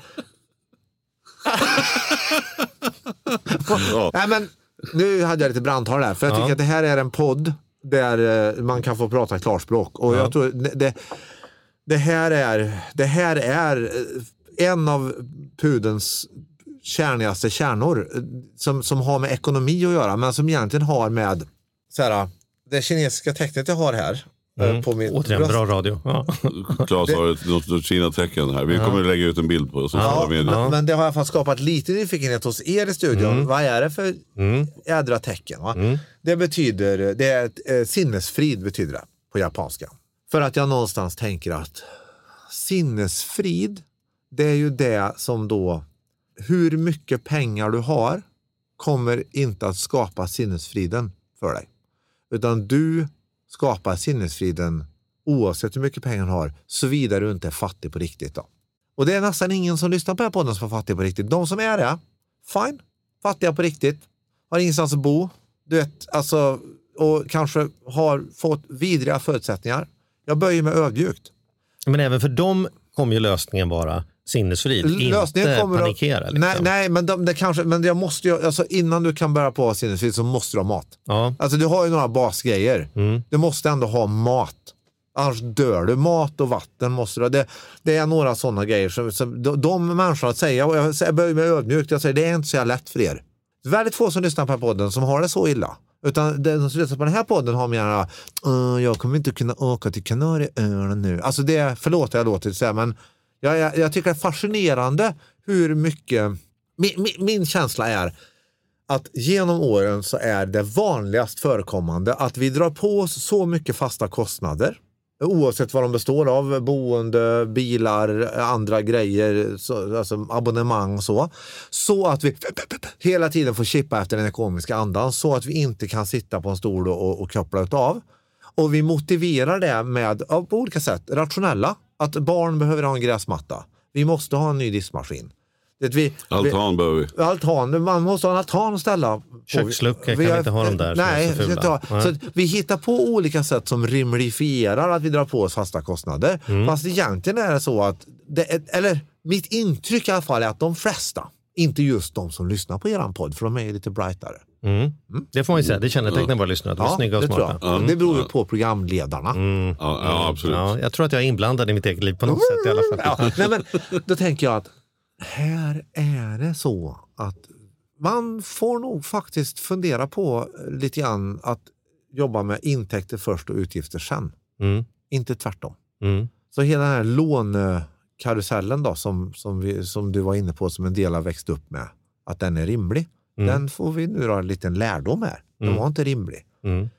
Ja. Nej, men nu hade jag lite brandtal här, för jag tycker att det här är en podd där eh, man kan få prata klarspråk. Och jag tror det, det, här är, det här är eh, en av pudens kärnigaste kärnor eh, som, som har med ekonomi att göra, men som egentligen har med så här, det kinesiska tecknet jag har här eh, på mitt Återigen, bröst. bra radio. Ja. (laughs) Claes har ett något, något Kina-tecken här. Vi kommer att lägga ut en bild på sociala Ja, medier. men, men det har i alla fall skapat lite nyfikenhet hos er i studion. Vad är det för ädra tecken? Va? Det betyder, det är ett, eh, sinnesfrid betyder det på japanska. För att jag någonstans tänker att sinnesfrid, det är ju det som då, hur mycket pengar du har kommer inte att skapa sinnesfriden för dig. Utan du skapar sinnesfriden oavsett hur mycket pengar du har, såvida du inte är fattig på riktigt. Då. Och det är nästan ingen som lyssnar på den här podden som är fattig på riktigt. De som är det, fine, fattiga på riktigt, har ingenstans att bo, du vet, alltså, och kanske har fått vidriga förutsättningar. Jag böjer mig ödmjukt. Men även för dem kommer ju lösningen vara sinnesfrid, inte kommer att- panikera. Liksom. Nej, nej men, de, det kanske, men jag måste ju, alltså, innan du kan börja på sinnesfrid så måste du ha mat. Ja. Alltså du har ju några basgrejer. Mm. Du måste ändå ha mat. Annars dör du. Mat och vatten måste du ha. Det, det är några sådana grejer. Som, som, de, de människorna säger, och jag, jag böjer mig ödmjukt, jag säger det är inte så jävla lätt för er. Det är väldigt få som lyssnar på den här podden som har det så illa. Utan de som lyssnar på den här podden har "Uh, jag kommer inte kunna åka till Kanarieöarna nu. Alltså det, förlåt jag låter så här, men jag, jag, jag tycker det är fascinerande hur mycket, min, min, min känsla är att genom åren så är det vanligast förekommande att vi drar på oss så mycket fasta kostnader oavsett vad de består av, boende, bilar, andra grejer, så, alltså abonnemang och så. Så att vi hela tiden får chippa efter den ekonomiska andan så att vi inte kan sitta på en stol och, och koppla av Och vi motiverar det med, på olika sätt, rationella. Att barn behöver ha en gräsmatta. Vi måste ha en ny diskmaskin. Det vi, Altan behöver vi. vi, altan, man måste ha en altan att ställa. på. Köksluckor kan Vi vi inte ha dem där som Nej, är så fula. så, Nej. så att vi hittar på olika sätt som rimlifierar att vi drar på oss fasta kostnader. Mm. Fast egentligen är det så att, det eller mitt intryck i alla fall är att de flesta Inte just de som lyssnar på eran podd, för de är lite brightare. Mm. Det får man ju säga, det kännetecknar våra lyssnare, de är snygga och det tror smarta. Det beror ju på programledarna. Ja, ja, absolut. Ja, jag tror att jag är inblandad i mitt eget liv på något sätt i alla fall. Ja, nej, men då tänker jag att här är det så att man får nog faktiskt fundera på lite grann att jobba med intäkter först och utgifter sen. Mm. Inte tvärtom. Mm. Så hela den här lånekarusellen då som, som, vi, som du var inne på som en del har växt upp med, att den är rimlig. Mm. Den får vi nu dra en liten lärdom här. Den Mm. var inte rimlig. Mm.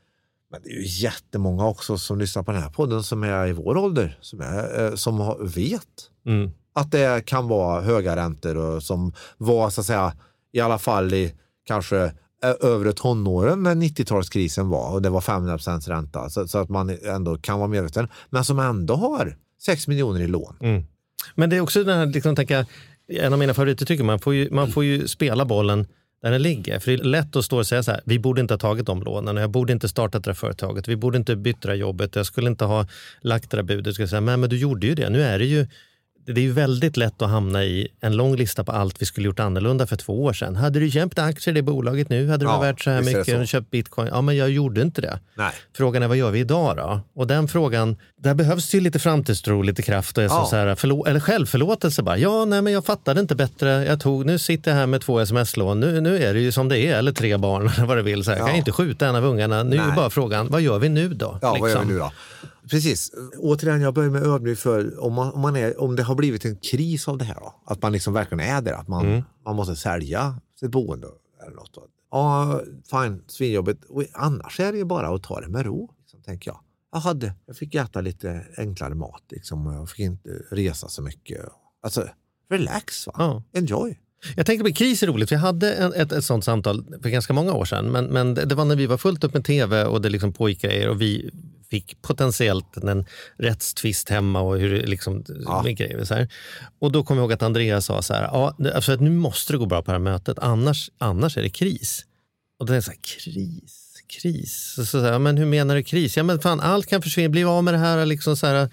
Men det är ju jättemånga också som lyssnar på den här podden som är i vår ålder, som, är, eh, som vet Mm. att det kan vara höga räntor och som var så att säga i alla fall i kanske eh, övre tonåren när 90-talskrisen var och det var 500 ränta så, så att man ändå kan vara medveten men som ändå har 6 miljoner i lån. Mm. Men det är också den här, liksom, tänka, en av mina favorituttryck, man får ju, man får ju spela bollen där den ligger. För det är lätt att stå och säga så här, vi borde inte ha tagit de lånen, jag borde inte startat det här företaget, vi borde inte bytt det här jobbet, jag skulle inte ha lagt det där budet. Jag skulle säga, men, men du gjorde ju det, nu är det ju det är ju väldigt lätt att hamna i en lång lista på allt vi skulle gjort annorlunda för två år sedan. Hade du köpt aktier i det bolaget nu? Hade det Ja, varit värt så här är mycket? så. Och köpt bitcoin? Ja, men jag gjorde inte det. Nej. Frågan är vad gör vi idag då? Och den frågan, där behövs ju lite framtidstro, lite kraft och Ja. så här, eller självförlåtelse. Bara. Ja, nej, men jag fattade inte bättre. Jag tog, nu sitter jag här med två sms-lån. Nu, nu är det ju som det är, eller tre barn (laughs) eller vad det vill. Så här, Jag kan Ja. inte skjuta en av ungarna. Nu är Nej. bara frågan, vad gör vi nu då? Ja, vad gör vi Liksom. nu då? Precis. Återigen, jag börjar med ödmjuk för om, man, om, man är, om det har blivit en kris av det här. Då, att man liksom verkligen är där, att man, man måste sälja sitt boende eller något. Då. Ja, fine, svinjobbigt. Och annars är det ju bara att ta det med ro, liksom, tänker jag. Jag, hade, jag fick äta lite enklare mat, liksom, jag fick inte resa så mycket. Alltså, relax, va? Ja. enjoy. Jag tänkte på kris är roligt. Vi hade en, ett, ett sånt samtal för ganska många år sedan. Men, men det det var när vi var fullt upp med tv och det liksom pågick grejer och vi fick potentiellt en rättstvist hemma och hur det liksom, Ja. grejer. Så här. Och då kommer jag ihåg att Andreas sa så här, ja, alltså, nu måste det gå bra på det här mötet, annars, annars är det kris. Och då är jag så här, kris, kris. Så, så, här, men hur menar du kris? Ja men fan, allt kan försvinna, bli av med det här. Liksom så här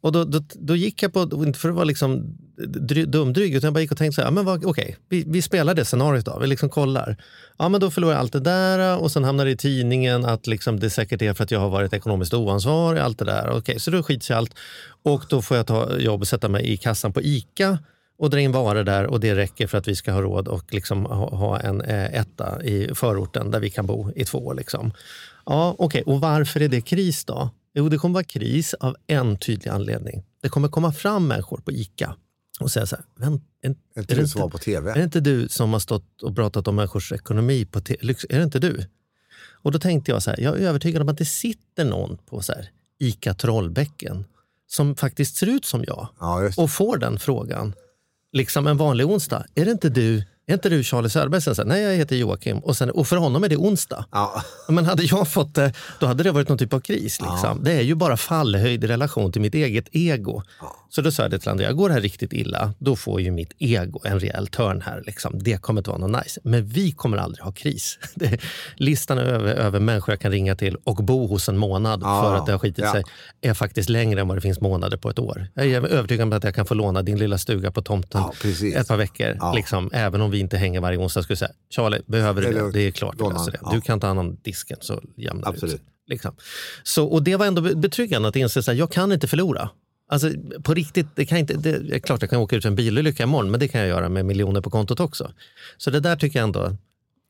och då, då, då gick jag på, inte för att vara liksom dumdryg, utan jag bara gick och tänkte så här, ja, men vad- okej, vi, vi spelar det scenariot då, vi liksom kollar. Ja men då förlorar jag allt det där och sen hamnar det i tidningen att liksom det säkert är för att jag har varit ekonomiskt oansvarig, allt det där. Okej, så då skits jag i allt. Och då får jag ta jobb och sätta mig i kassan på ICA och dra in varor där och det räcker för att vi ska ha råd och liksom ha, ha en eh, etta i förorten där vi kan bo i två år. Liksom. Ja, okej. Och varför är det kris då? Jo, det kommer vara kris av en tydlig anledning. Det kommer komma fram människor på ICA och säga så här, "Vänt, är, Är inte är det var på TV? är det inte du som har stått och pratat om människors ekonomi på lyx- Är det inte du? Och då tänkte jag så här, jag är övertygad om att det sitter någon på så här, ICA Trollbäcken som faktiskt ser ut som jag Ja, och får den frågan, liksom en vanlig onsdag. Är det inte du, är inte du Charlie Söderberg? Sen så här, Nej, jag heter Joakim. Och, sen, och för honom är det onsdag. Ja. Men hade jag fått det, då hade det varit någon typ av kris. Liksom. Det är ju bara fallhöjd i relation till mitt eget ego. Så då sa jag det till Andrea, går det här riktigt illa, då får ju mitt ego en rejäl törn här. Liksom. Det kommer inte vara något nice. Men vi kommer aldrig ha kris. (laughs) Det, listan över, över människor jag kan ringa till och bo hos en månad Ja, för att det har skitit ja. sig är faktiskt längre än vad det finns månader på ett år. Jag är övertygad om att jag kan få låna din lilla stuga på tomten precis. ett par veckor. Ja. Liksom, även om vi inte hänger varje onsdag. Skulle säga, Charlie, behöver du Det det? är klart Låna. löser det. Du kan ta hand om disken så jämnar det ut sig. Liksom. Så, och det var ändå betryggande att inse att jag kan inte förlora. Alltså, på riktigt, det, kan inte, det är klart jag kan åka ut för en bilolycka imorgon, men det kan jag göra med miljoner på kontot också. Så det där tycker jag ändå,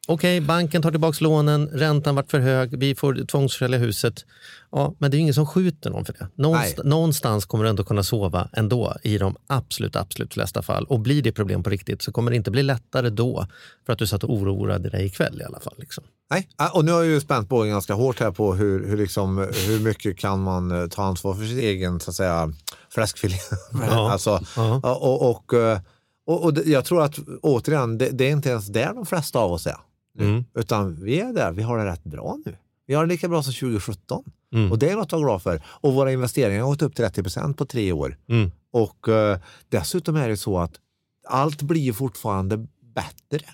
okej, banken tar tillbaka lånen, räntan vart för hög, vi får tvångsförsäljja huset. Ja, men det är ju ingen som skjuter någon för det. Någonstans, någonstans kommer du ändå kunna sova ändå i de absolut, absolut flesta fall. Och blir det problem på riktigt så kommer det inte bli lättare då för att du satt och oroade dig ikväll i alla fall. Liksom. Nej, Ah, och nu har jag ju spänt bågen ganska hårt här på hur, hur, liksom, hur mycket kan man eh, ta ansvar för sin egen så att säga, fläskfilé. Ja, (laughs) alltså, ja. och, och, eh, och, och jag tror att återigen, det, det är inte ens där de flesta av oss är. Nu. Mm. Utan vi är där, vi har det rätt bra nu. Vi har det lika bra som 2017. Mm. Och det är något att vara glad för. Och våra investeringar har gått upp 30 procent på tre år. Mm. Och eh, dessutom är det så att allt blir fortfarande bättre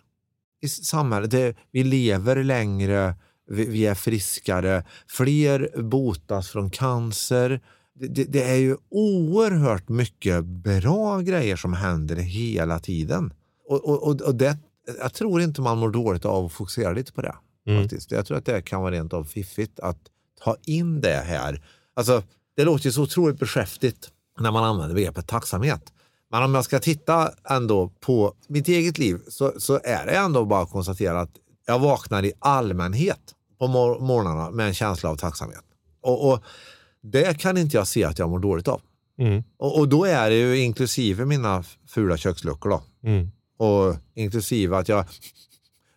i samhället. Det, vi lever längre, vi, vi är friskare, fler botas från cancer. Det, det, är ju oerhört mycket bra grejer som händer hela tiden. Och, och, och, det, jag tror inte man mår dåligt av att fokusera lite på det. Faktiskt. Jag tror att det kan vara rent av fiffigt att ta in det här. Alltså, det låter ju så otroligt beskäftigt när man använder begreppet tacksamhet. Men om jag ska titta ändå på mitt eget liv så, så är det ändå bara att konstatera att jag vaknar i allmänhet på mor- morgnarna med en känsla av tacksamhet. Och, och det kan inte jag se att jag mår dåligt av. Mm. Och, och då är det ju inklusive mina fula köksluckor då. Mm. Och inklusive att jag,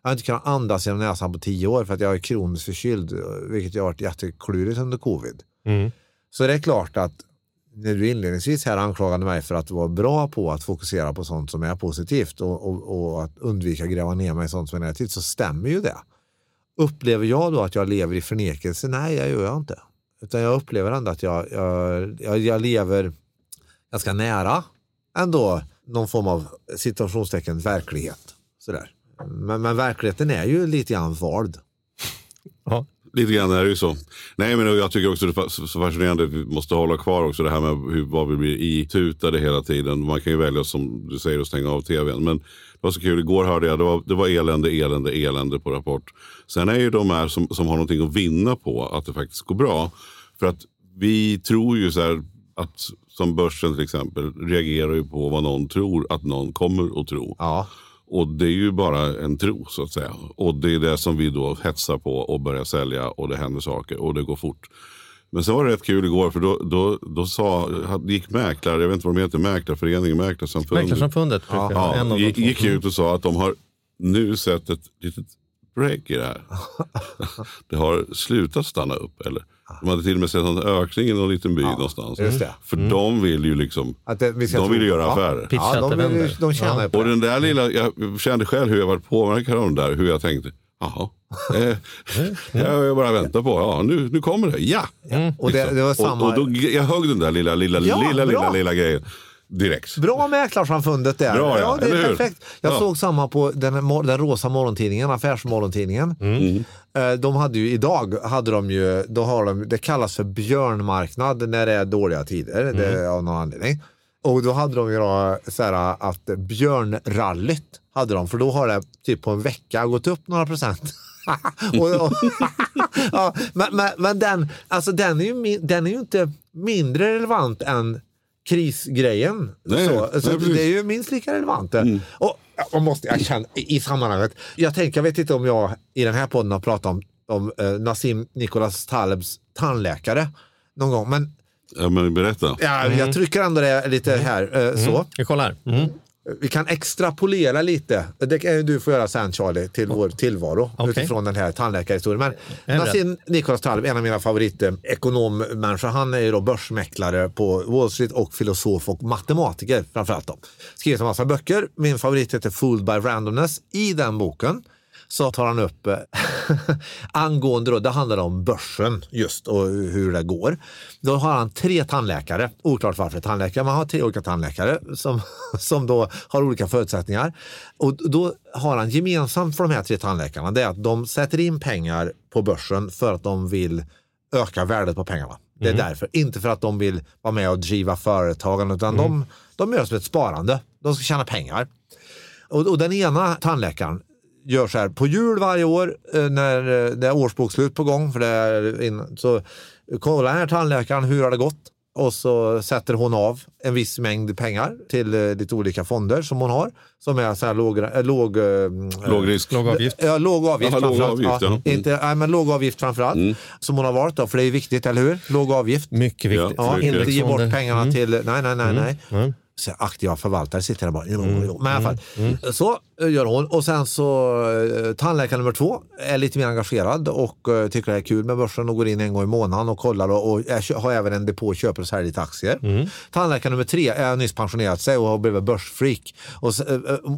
jag inte kunnat andas genom näsan på tio år för att jag är kroniskt förkyld, vilket har varit jätteklurigt under covid. Mm. Så det är klart att när du inledningsvis här anklagade mig för att vara bra på att fokusera på sånt som är positivt och, och, och att undvika gräva ner mig i sånt som är negativt så stämmer ju det. Upplever jag då att jag lever i förnekelse? Nej, jag gör jag inte. Utan jag upplever ändå att jag, jag, jag, jag lever ganska nära ändå någon form av situationstecken verklighet. Sådär. Men, men verkligheten är ju lite grann vald. Ja. Lite grann är det ju så. Nej, men jag tycker också det är så fascinerande att vi måste hålla kvar också det här med hur, vad vi blir itutade hela tiden. Man kan ju välja som du säger att stänga av tvn. Men det var så kul, igår hörde jag det var, det var elände, elände, elände på Rapport. Sen är ju de här som, som har någonting att vinna på att det faktiskt går bra. För att vi tror ju så här att som börsen till exempel reagerar ju på vad någon tror att någon kommer att tro. Ja. Och det är ju bara en tro så att säga. Och det är det som vi då hetsar på och börjar sälja och det händer saker och det går fort. Men sen var det rätt kul igår för då, då, då sa, gick mäklare, jag vet inte vad de heter, Mäklarföreningen, Mäklarsamfundet. Mäklarsamfundet vara Ja, en av gick, gick ut och sa att de har nu sett ett litet break i det här. (laughs) det har slutat stanna upp. Eller? De hade till och med sett en ökning i någon liten by någonstans. just det. För de vill ju liksom, Att det, vi ska de vill göra ja. affärer. Ja, de, det vill, de tjänar ju på Och det. den där lilla, jag kände själv hur jag var påverkad av den där, hur jag tänkte. Jaha, (laughs) eh, jag jag bara väntar på, ja nu, nu kommer det, ja. Och det, det var samma... Och, och då, jag högg den där lilla, lilla, Ja, lilla, lilla, bra. lilla grejen direkt. Bra Mäklarsamfundet där. Bra, ja. det är Eller hur? perfekt. Jag Ja. såg samma på den, den rosa morgontidningen, affärsmorgontidningen. Mm. Eh, De hade ju idag, hade de ju, då har de, det kallas för björnmarknad när det är dåliga tider, det är av någon anledning. Och då hade de ju då, så här, att björnrallyt hade de, för då har det typ på en vecka gått upp några procent. (laughs) och, och, (laughs) ja, men, men, men den, alltså den, är ju, den är ju inte mindre relevant än krisgrejen. Nej, så, nej, så. Mm. det är ju minst lika relevant. Och jag, måste, jag känner, i, i sammanhanget, jag tänker, jag vet inte om jag i den här podden har pratat om, om eh, Nassim Nicholas Talebs tandläkare någon gång, men Ja, men berätta. ja, jag trycker ändå det lite här. Eh, så. Vi kollar. Mm. Vi kan extrapolera lite. Det kan du få göra sen Charlie, till vår tillvaro Okej. utifrån den här tandläkarhistorien. Men Nassim Nicholas Taleb, en av mina favoritekonommänniskor, han är ju då börsmäklare på Wall Street och filosof och matematiker framförallt. Då. Skrivit en massa böcker. Min favorit heter Fooled by Randomness. I den boken så tar han upp eh, (laughs) angående, då, det handlar om börsen just och hur det går. Då har han tre tandläkare, oklart varför tandläkare, man har tre olika tandläkare som, (laughs) som då har olika förutsättningar. Och då har han gemensamt för de här tre tandläkarna, det är att de sätter in pengar på börsen för att de vill öka värdet på pengarna. Det är därför, inte för att de vill vara med och driva företagen, utan de, de gör det som ett sparande. De ska tjäna pengar. Och, och den ena tandläkaren gör så här på jul varje år eh, när eh, det är årsbokslut på gång. För det är in, så kollar den här tandläkaren hur har det gått och så sätter hon av en viss mängd pengar till eh, lite olika fonder som hon har. Som är så här låg, låg, Låg risk. Låg avgift. Ja, låg avgift Jaha, låg avgift, ja. Mm. Inte, nej, men låg avgift framförallt. Som hon har valt då, för det är viktigt, eller hur? Låg avgift. Mycket viktigt. Ja, Mycket. inte ge bort pengarna Mm. till, nej, nej, nej, nej. Mm. Så aktiva förvaltare sitter där bara. Mm. Men i alla fall, så eh, gör hon. Och sen så eh, tandläkare nummer två är lite mer engagerad och eh, tycker det är kul med börsen och går in en gång i månaden och kollar och, och är- har även en depå och köper och säljer lite aktier. Mm. Tandläkare nummer tre är nyss pensionerat sig och har blivit börsfreak. Och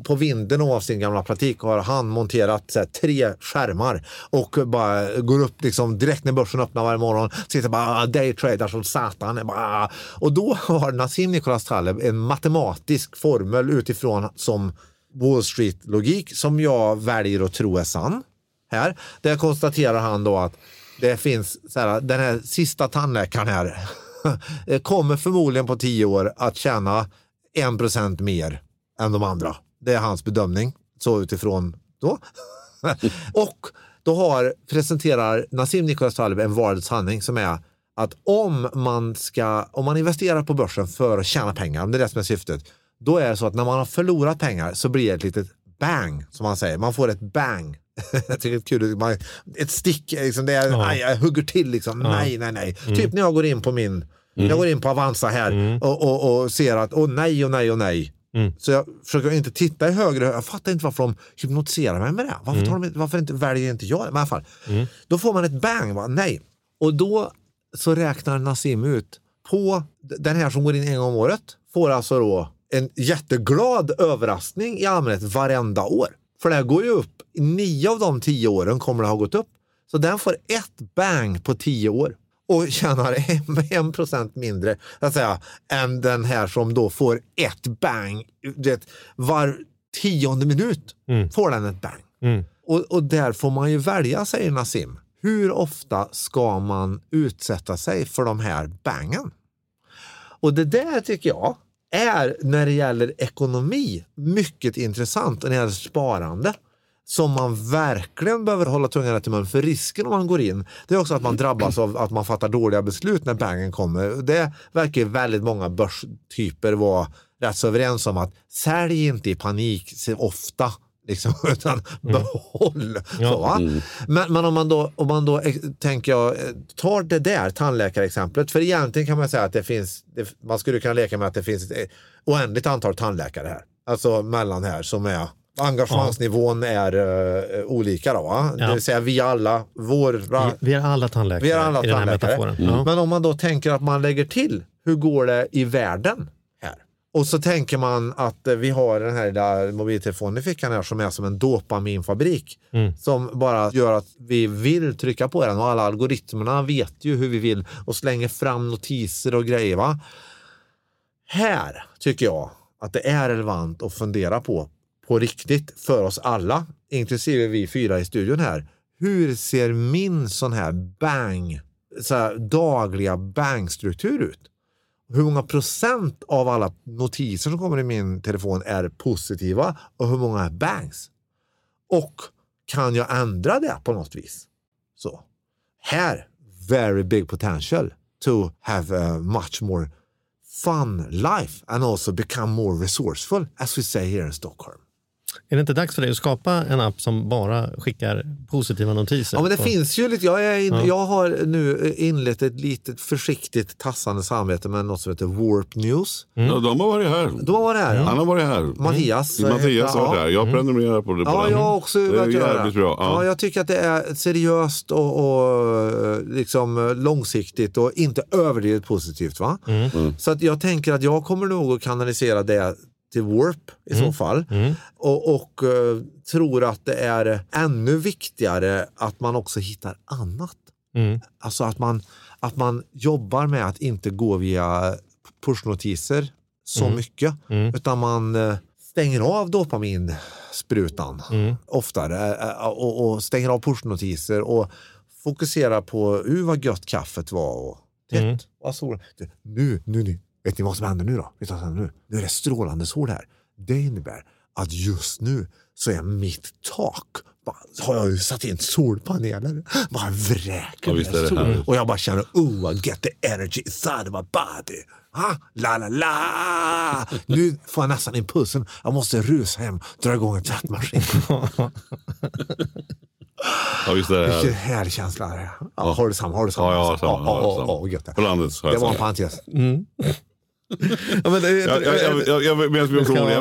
på vinden av sin gamla praktik har han monterat här, tre skärmar och bara går upp liksom direkt när börsen öppnar varje morgon. Sitter bara daytradar som satan. Bara, och då har Nassim Nicholas Taleb en matematisk formel utifrån som Wall Street-logik som jag väljer att tro är sann. Här. Där konstaterar han då att det finns så här, den här sista tandläkaren här (laughs) eh, kommer förmodligen på tio år att tjäna en procent mer än de andra. Det är hans bedömning, så utifrån då. (laughs) och då har, presenterar Nassim Nicholas Taleb en vardagshandling som är att om man, ska, om man investerar på börsen för att tjäna pengar, om det är det som är syftet, då är det så att när man har förlorat pengar så blir det ett litet bang, som man säger. Man får ett bang. (laughs) jag tycker det är kul. Man, ett stick, liksom, det är, Ja. aj, jag hugger till liksom. Ja. Nej, nej, nej. Mm. Typ när jag går in på min, jag går in på Avanza här och, och, och ser att, åh nej, och nej, och nej. Mm. Så jag försöker inte titta i högre, jag fattar inte varför de hypnotiserar mig med det. Varför, Mm. tar de, varför inte, väljer inte jag det? Men i alla fall. Mm. Då får man ett bang, va? nej. Och då så räknar Nassim ut på den här som går in en gång om året, får alltså då en jätteglad överraskning i allmänhet varenda år. För det går ju upp, nio av de tio åren kommer det ha gått upp. Så den får ett bang på tio år och tjänar en, en procent mindre att säga, än den här som då får ett bang. Det, var tionde minut Mm. får den ett bang. Mm. Och, och där får man ju välja, säger Nassim. Hur ofta ska man utsätta sig för de här bangen? Och det där tycker jag är, när det gäller ekonomi, mycket intressant. Och när det gäller sparande, som man verkligen behöver hålla tungan rätt i mun. För risken om man går in, det är också att man drabbas av att man fattar dåliga beslut när bangen kommer. Det verkar väldigt många börstyper vara rätt så överens om att sälj inte i panik så ofta. Liksom, (laughs) utan behåll. Ja. Så, va? Men, men om man då, om man då eh, tänker jag, eh, tar det där tandläkarexemplet, för egentligen kan man säga att det finns, det, man skulle kunna leka med att det finns ett eh, oändligt antal tandläkare här. Alltså mellan här som är Engagemangsnivån är eh, olika då, va? Ja. det vill säga vi alla, våra, Vi, vi är alla tandläkare vi är alla i den här tandläkare. metaforen. Ja. Men om man då tänker att man lägger till, hur går det i världen? Och så tänker man att eh, vi har den här lilla mobiltelefonen i fickan här som är som en dopaminfabrik. Mm. Som bara gör att vi vill trycka på den och alla algoritmerna vet ju hur vi vill och slänger fram notiser och grejer. Va? Här tycker jag att det är relevant att fundera på, på riktigt för oss alla, inklusive vi fyra i studion här. Hur ser min sån här bang, så här dagliga bangstruktur ut? Hur många procent av alla notiser som kommer i min telefon är positiva och hur många är bangs? Och kan jag ändra det på något vis? Så här, very big potential to have a much more fun life and also become more resourceful as we say here in Stockholm. Är det inte dags för dig att skapa en app som bara skickar positiva notiser? Ja, men det på- finns ju lite. Jag, är in, Ja. jag har nu inlett ett litet försiktigt tassande samarbete med något som heter Warp News. Ja, de har varit här. De har varit här. Han har varit här. Mattias. Mm. Mattias har varit här. Jag prenumererar på det. På Ja, den. jag har också Det är jävligt bra. Ja. Ja. jag tycker att det är seriöst och, och liksom långsiktigt och inte överdrivet positivt. Va? Mm. Så att jag tänker att jag kommer nog att kanalisera det till Warp i Mm. så fall. Och, och eh, tror att det är ännu viktigare att man också hittar annat. Mm. Alltså att man, att man jobbar med att inte gå via pushnotiser så Mm. mycket. Mm. Utan man eh, stänger av dopaminsprutan Mm. oftare eh, och, och stänger av pushnotiser och fokuserar på uh, vad gött kaffet var och tätt. Mm. Nu, nu, nu, vet ni vad som händer nu då? Vet ni vad som händer nu? Nu är det strålande sol här. Det innebär att just nu så är mitt tak har jag ju satt in solpaneler. Bara vräker Ja, med sol. Och jag bara känner, oh, I get the energy inside of my body. Ha? La, la, la. Nu får jag nästan impulsen. Jag måste rusa hem dra igång en tvättmaskin. Ja, är det Vilken här. härlig känsla. det är. Ja, Har du samma? Har du samma? Ja, jag har samma. Ja, ja, samma. ja, ja, har Det var en parentes. (laughs) Ja, men det, Jag, vill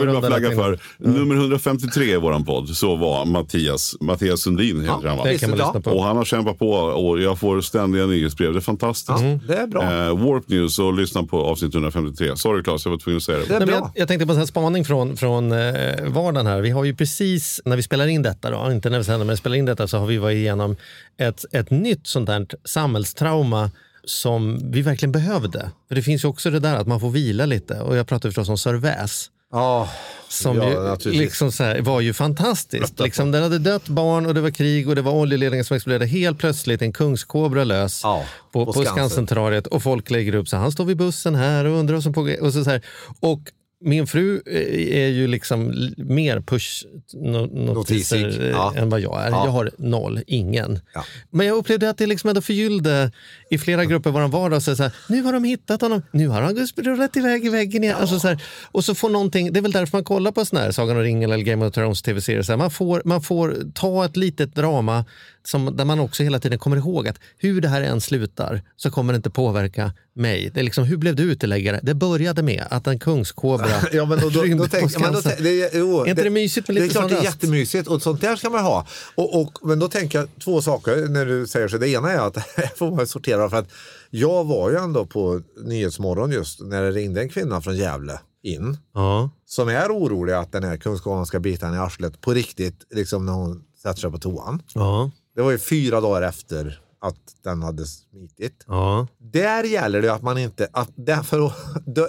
bara flagga för nummer 153 i våran podd. Så var Mattias, Mattias Sundin heter Ja, han va? det kan man Ja. lyssna på. Och han har kämpat på och jag får ständiga nyhetsbrev. Det är fantastiskt. Ja, det är bra. Eh, Warp News och lyssna på avsnitt 153. Sorry Claes, jag var tvungen att säga det. Det är bra. jag, jag tänkte på en här spaning från, från eh, vardagen här. Vi har ju precis, när vi spelar in detta, då, inte när vi sänder, men spelar in detta så har vi varit igenom ett, ett nytt sånt där samhällstrauma som vi verkligen behövde. För det finns ju också det där att man får vila lite. Och jag pratar förstås om Sörväs. Ja, Som Ja, ju liksom så här, var ju fantastiskt. Liksom, det hade dött barn och det var krig och det var oljeledningar som exploderade. Helt plötsligt en kungskobra lös Ja, på, på på Skansen. Skancenterrariet och folk lägger upp så han står vid bussen här och undrar vad som pågår. Och, så, så här. och min fru eh, är ju liksom mer push-notiser ja. än vad jag är. Ja. Jag har noll, ingen. Ja. Men jag upplevde att det liksom ändå förgyllde i flera grupper vår vardag. Så så här, nu har de hittat honom, nu har han rullat iväg i väggen igen. Alltså så här, och så får någonting, det är väl därför man kollar på sån här Sagan om ringen eller Game of Thrones tv-serier. Man, får, man får ta ett litet drama som, där man också hela tiden kommer ihåg att hur det här än slutar så kommer det inte påverka mig. Det är liksom, hur blev du uteläggare? Det började med att en kungskobra (laughs) Ja, men då, då, rymde då tänk, på men då, Skansen. det, jo, Är inte det mysigt med Det är lite klart det är jättemysigt och sånt där ska man ha. Och, och, men då tänker jag två saker när du säger så. Det ena är att här (laughs) får man sortera för att jag var ju ändå på Nyhetsmorgon just när det ringde en kvinna från Gävle in Ja. som är orolig att den här kunskapen ska bita henne i arslet på riktigt liksom när hon sätter sig på toan. Ja. Det var ju fyra dagar efter att den hade smitit. Ja. Där gäller det att man inte, att därför,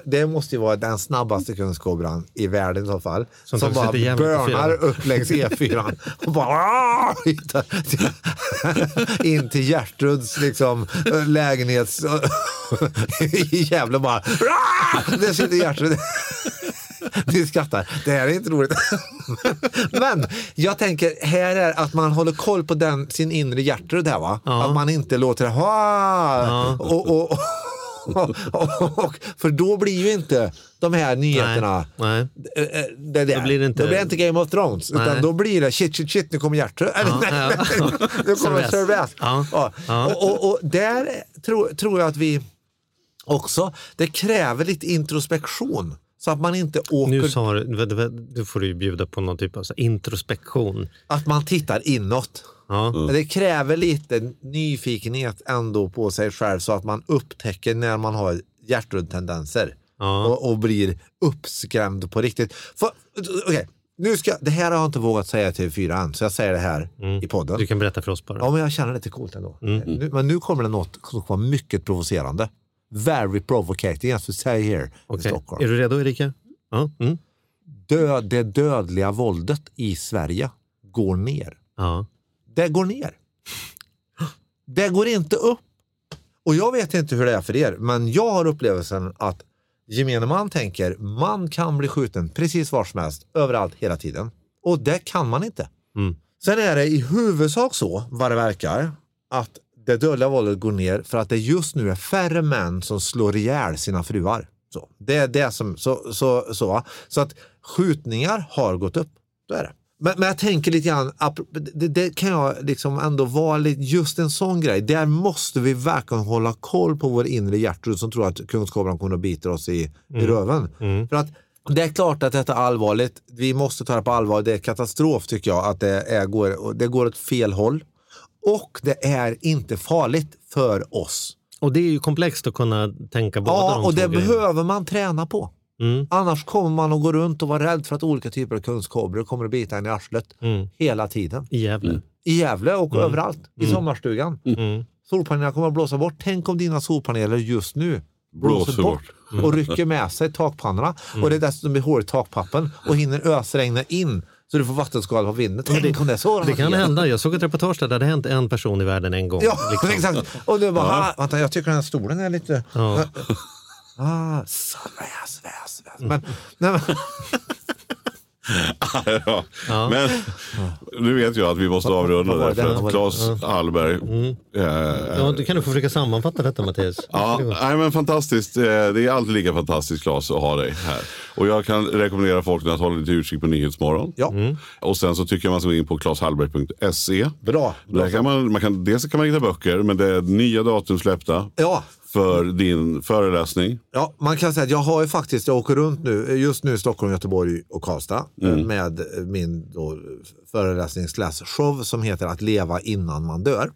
det måste ju vara den snabbaste kungskobran i världen i så fall. Som Som, bara börnar upp längs E4 och bara (laughs) in till Gertruds liksom, lägenhets (laughs) i Gävle bara! Där sitter Gertrud. (laughs) Ni skrattar. Det här är inte roligt. (laughs) Men jag tänker, här är att man håller koll på den, sin inre Gertrud här va? Att man inte låter det ha och, och, och, (laughs) och, För då blir ju inte de här nyheterna Nej. eh, eh, det där. Då blir det inte- då blir det inte Game of Thrones. Nej. Utan då blir det shit, shit, shit, nu kommer. Eller, Ja, nej, ja. nej, nu kommer Sir. Ja. Ja. Ja. Och, och, och där tror, tror jag att vi också, det kräver lite introspektion. Så att man inte åker, Nu sa du, du får du ju bjuda på någon typ av introspektion. att man tittar inåt. Ja. Det kräver lite nyfikenhet ändå på sig själv så att man upptäcker när man har hjärttendenser Ja. och, och blir uppskrämd på riktigt. För, okej, nu ska, det här har jag inte vågat säga till fyra än, så jag säger det här i podden. Mm. Du kan berätta för oss bara. Ja, men jag känner det lite coolt ändå. Mm. Nu, men nu kommer det något som kommer vara mycket provocerande. Very provocating, as we say here in Okej. Stockholm. Är du redo Erika? Ja. Mm. Död, det dödliga våldet i Sverige går ner. ja. Det går ner. Det går inte upp. Och jag vet inte hur det är för er, men jag har upplevelsen att gemene man tänker man kan bli skjuten precis var som helst, överallt, hela tiden. Och det kan man inte. Mm. Sen är det i huvudsak så, vad det verkar, att det dödliga våldet går ner för att det just nu är färre män som slår ihjäl sina fruar. Så, det är det som, så, så, så, så att skjutningar har gått upp. Så är det. Men, men jag tänker lite grann, det, det kan jag liksom ändå vara lite, just en sån grej. Där måste vi verkligen hålla koll på vår inre Gertrud som tror att kungskobran kommer att bita oss i, i röven. För att det är klart att detta är allvarligt. Vi måste ta det på allvar. Det är katastrof tycker jag att det, är, går, det går åt fel håll. Och det är inte farligt för oss. Och det är ju komplext att kunna tänka båda Ja, de och det grejerna. behöver man träna på. Mm. Annars kommer man att gå runt och vara rädd för att olika typer av kungskobror kommer att bita en i arslet Mm. hela tiden. I Gävle. I Gävle och överallt. I sommarstugan. Mm. Solpanelerna kommer att blåsa bort. Tänk om dina solpaneler just nu blåser, Blåser bort, Mm. och rycker med sig takpannorna. Och det är dessutom blir hål i takpappen och hinner ösregna in så du får vattenskada på vinden. Tänk om det så. Det kan hända. Jag såg ett reportage där det hade hänt en person i världen en gång. Ja, liksom. (laughs) exakt. Och nu bara, ah, vänta, jag tycker den här stolen är lite... Ja. (laughs) Ah, så, väs, väs, väs. Men, nej, men, (laughs) ja. Ja. Men nu vet jag att vi måste avrunda det? för att? Claes Hallberg eh, Ja, du kan du få försöka sammanfatta detta Mattias. Ja, nej, men fantastiskt. Eh, Det är alltid lika fantastiskt Claes att ha dig här. Och jag kan rekommendera folk att hålla lite utkik på Nyhetsmorgon. ja, Och sen så tycker jag man ska gå in på claeshallberg.se. bra. Där kan man, man kan, dels kan man hitta böcker, men det är nya datum släppta Ja, för din föreläsning. Ja, man kan säga att jag har ju faktiskt, jag åker runt nu, just nu i Stockholm, Göteborg och Karlstad eh, med min då, föreläsning slash show som heter Att leva innan man dör.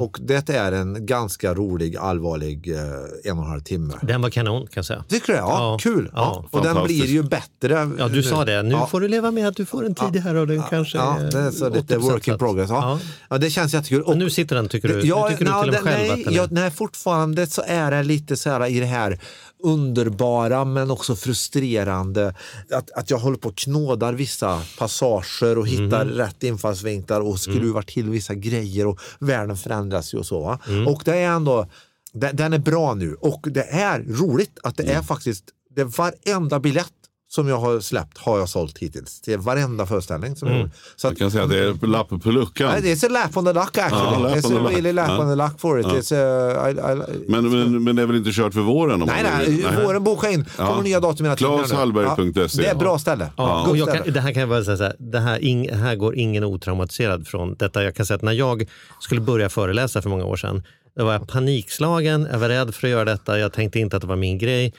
Och det är en ganska rolig, allvarlig eh, en och en halv timme. Den var kanon kan jag säga. Tycker du? Ja, Ja, kul. ja, och den blir ju bättre. Ja, du sa det. Nu Ja. får du leva med att du får en tid här och den kanske Ja, det är så lite 80% work in progress. Ja. Ja. Ja. det känns jättekul. Och nu sitter den, tycker du? Ja, nu tycker nej, du till med det- själv nej, att den är... ja, nej, fortfarande så är det lite så här i det här underbara men också frustrerande. Att, att jag håller på och knådar vissa passager och hittar Mhm. rätt infallsvinklar och skruvar Mm. till vissa grejer och världen förändras ju och så. Va? Och det är ändå, den, den är bra nu och det är roligt att det Mm. är faktiskt, det är varenda biljett som jag har släppt har jag sålt hittills. Till varenda föreställning som jag Mm. Så Jag kan säga att det är lapp på luckan. Nej, it's a lap on the luck actually. Ja, it's a really lap Ja. on the luck for it. Ja. It's a, I, I, Men, men, men det är väl inte kört för våren? Om Nej, man nej, vill? våren boka in. Kommer Ja. nya datum hela tiden. Claeshallberg.se. Det är ett bra ställe. Ja, Gott och jag ställe. kan, det här kan jag bara säga så här, det här, ing, här går ingen otraumatiserad från detta. Jag kan säga att när jag skulle börja föreläsa för många år sedan, då var jag panikslagen, jag var rädd för att göra detta, jag tänkte inte att det var min grej.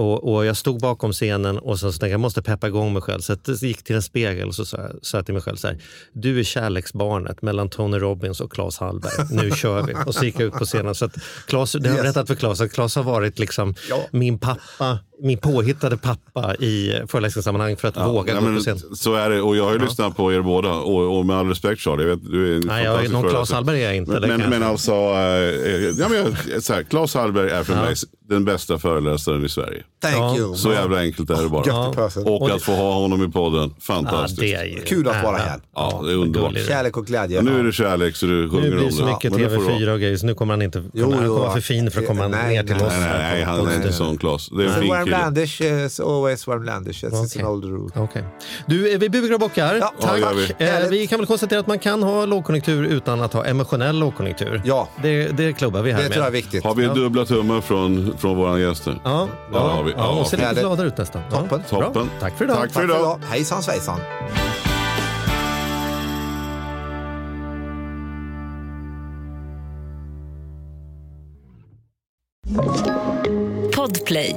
Och, och jag stod bakom scenen och så tänkte jag, måste peppa igång mig själv. Så jag gick till en spegel och så sa sa till mig själv så här, du är kärleksbarnet mellan Tony Robbins och Claes Hallberg. Nu kör vi. Och så gick jag ut på scenen. Så att Claes, det har jag Yes. berättat för Claes, att Claes har varit liksom Ja. min pappa, min påhittade pappa i föreläsningssammanhang för att våga Ja, gå men på scen. så är det. Och jag har ju lyssnat på er båda. Och, och med all respekt Charlie, jag vet, du är en Nej, jag någon Claes. Hallberg är jag inte, det Men, men, men alltså, eh, ja, men jag, så här, Claes Hallberg är för mig den bästa föreläsaren i Sverige. Thank Ja. you. Så jävla enkelt är det bara. Och att få ha honom i podden, Ja, fantastiskt. det är ju Kul att vara här. Ja, det är underbart. Kärlek och glädje. Ja, nu är det kärlek så du sjunger Nu blir om det så mycket Men det får det TV4 vara. och grejer så nu kommer han inte Jo, han jo, kommer vara för fin för att komma nej, ner till nej, oss. Nej, nej, nej, han är inte sån Claes. Det är en fin landish is always warm landish. That's Okej. an old rule. Okej. Du, eh, vi bugar och bockar. Ja, Ja, Tack. gör vi. Eh, vi kan väl konstatera att man kan ha lågkonjunktur utan att ha emotionell lågkonjunktur. Ja. Det, det klubbar vi här Det med. tror jag är viktigt. Har vi dubbla tummar från, från våra gäster? Ja, Ja, ja, har vi. ja, och ser lite gladare ut nästan. Ja, Toppen. bra. Toppen. Tack för idag. Tack för idag. Hejsan svejsan. Podplay.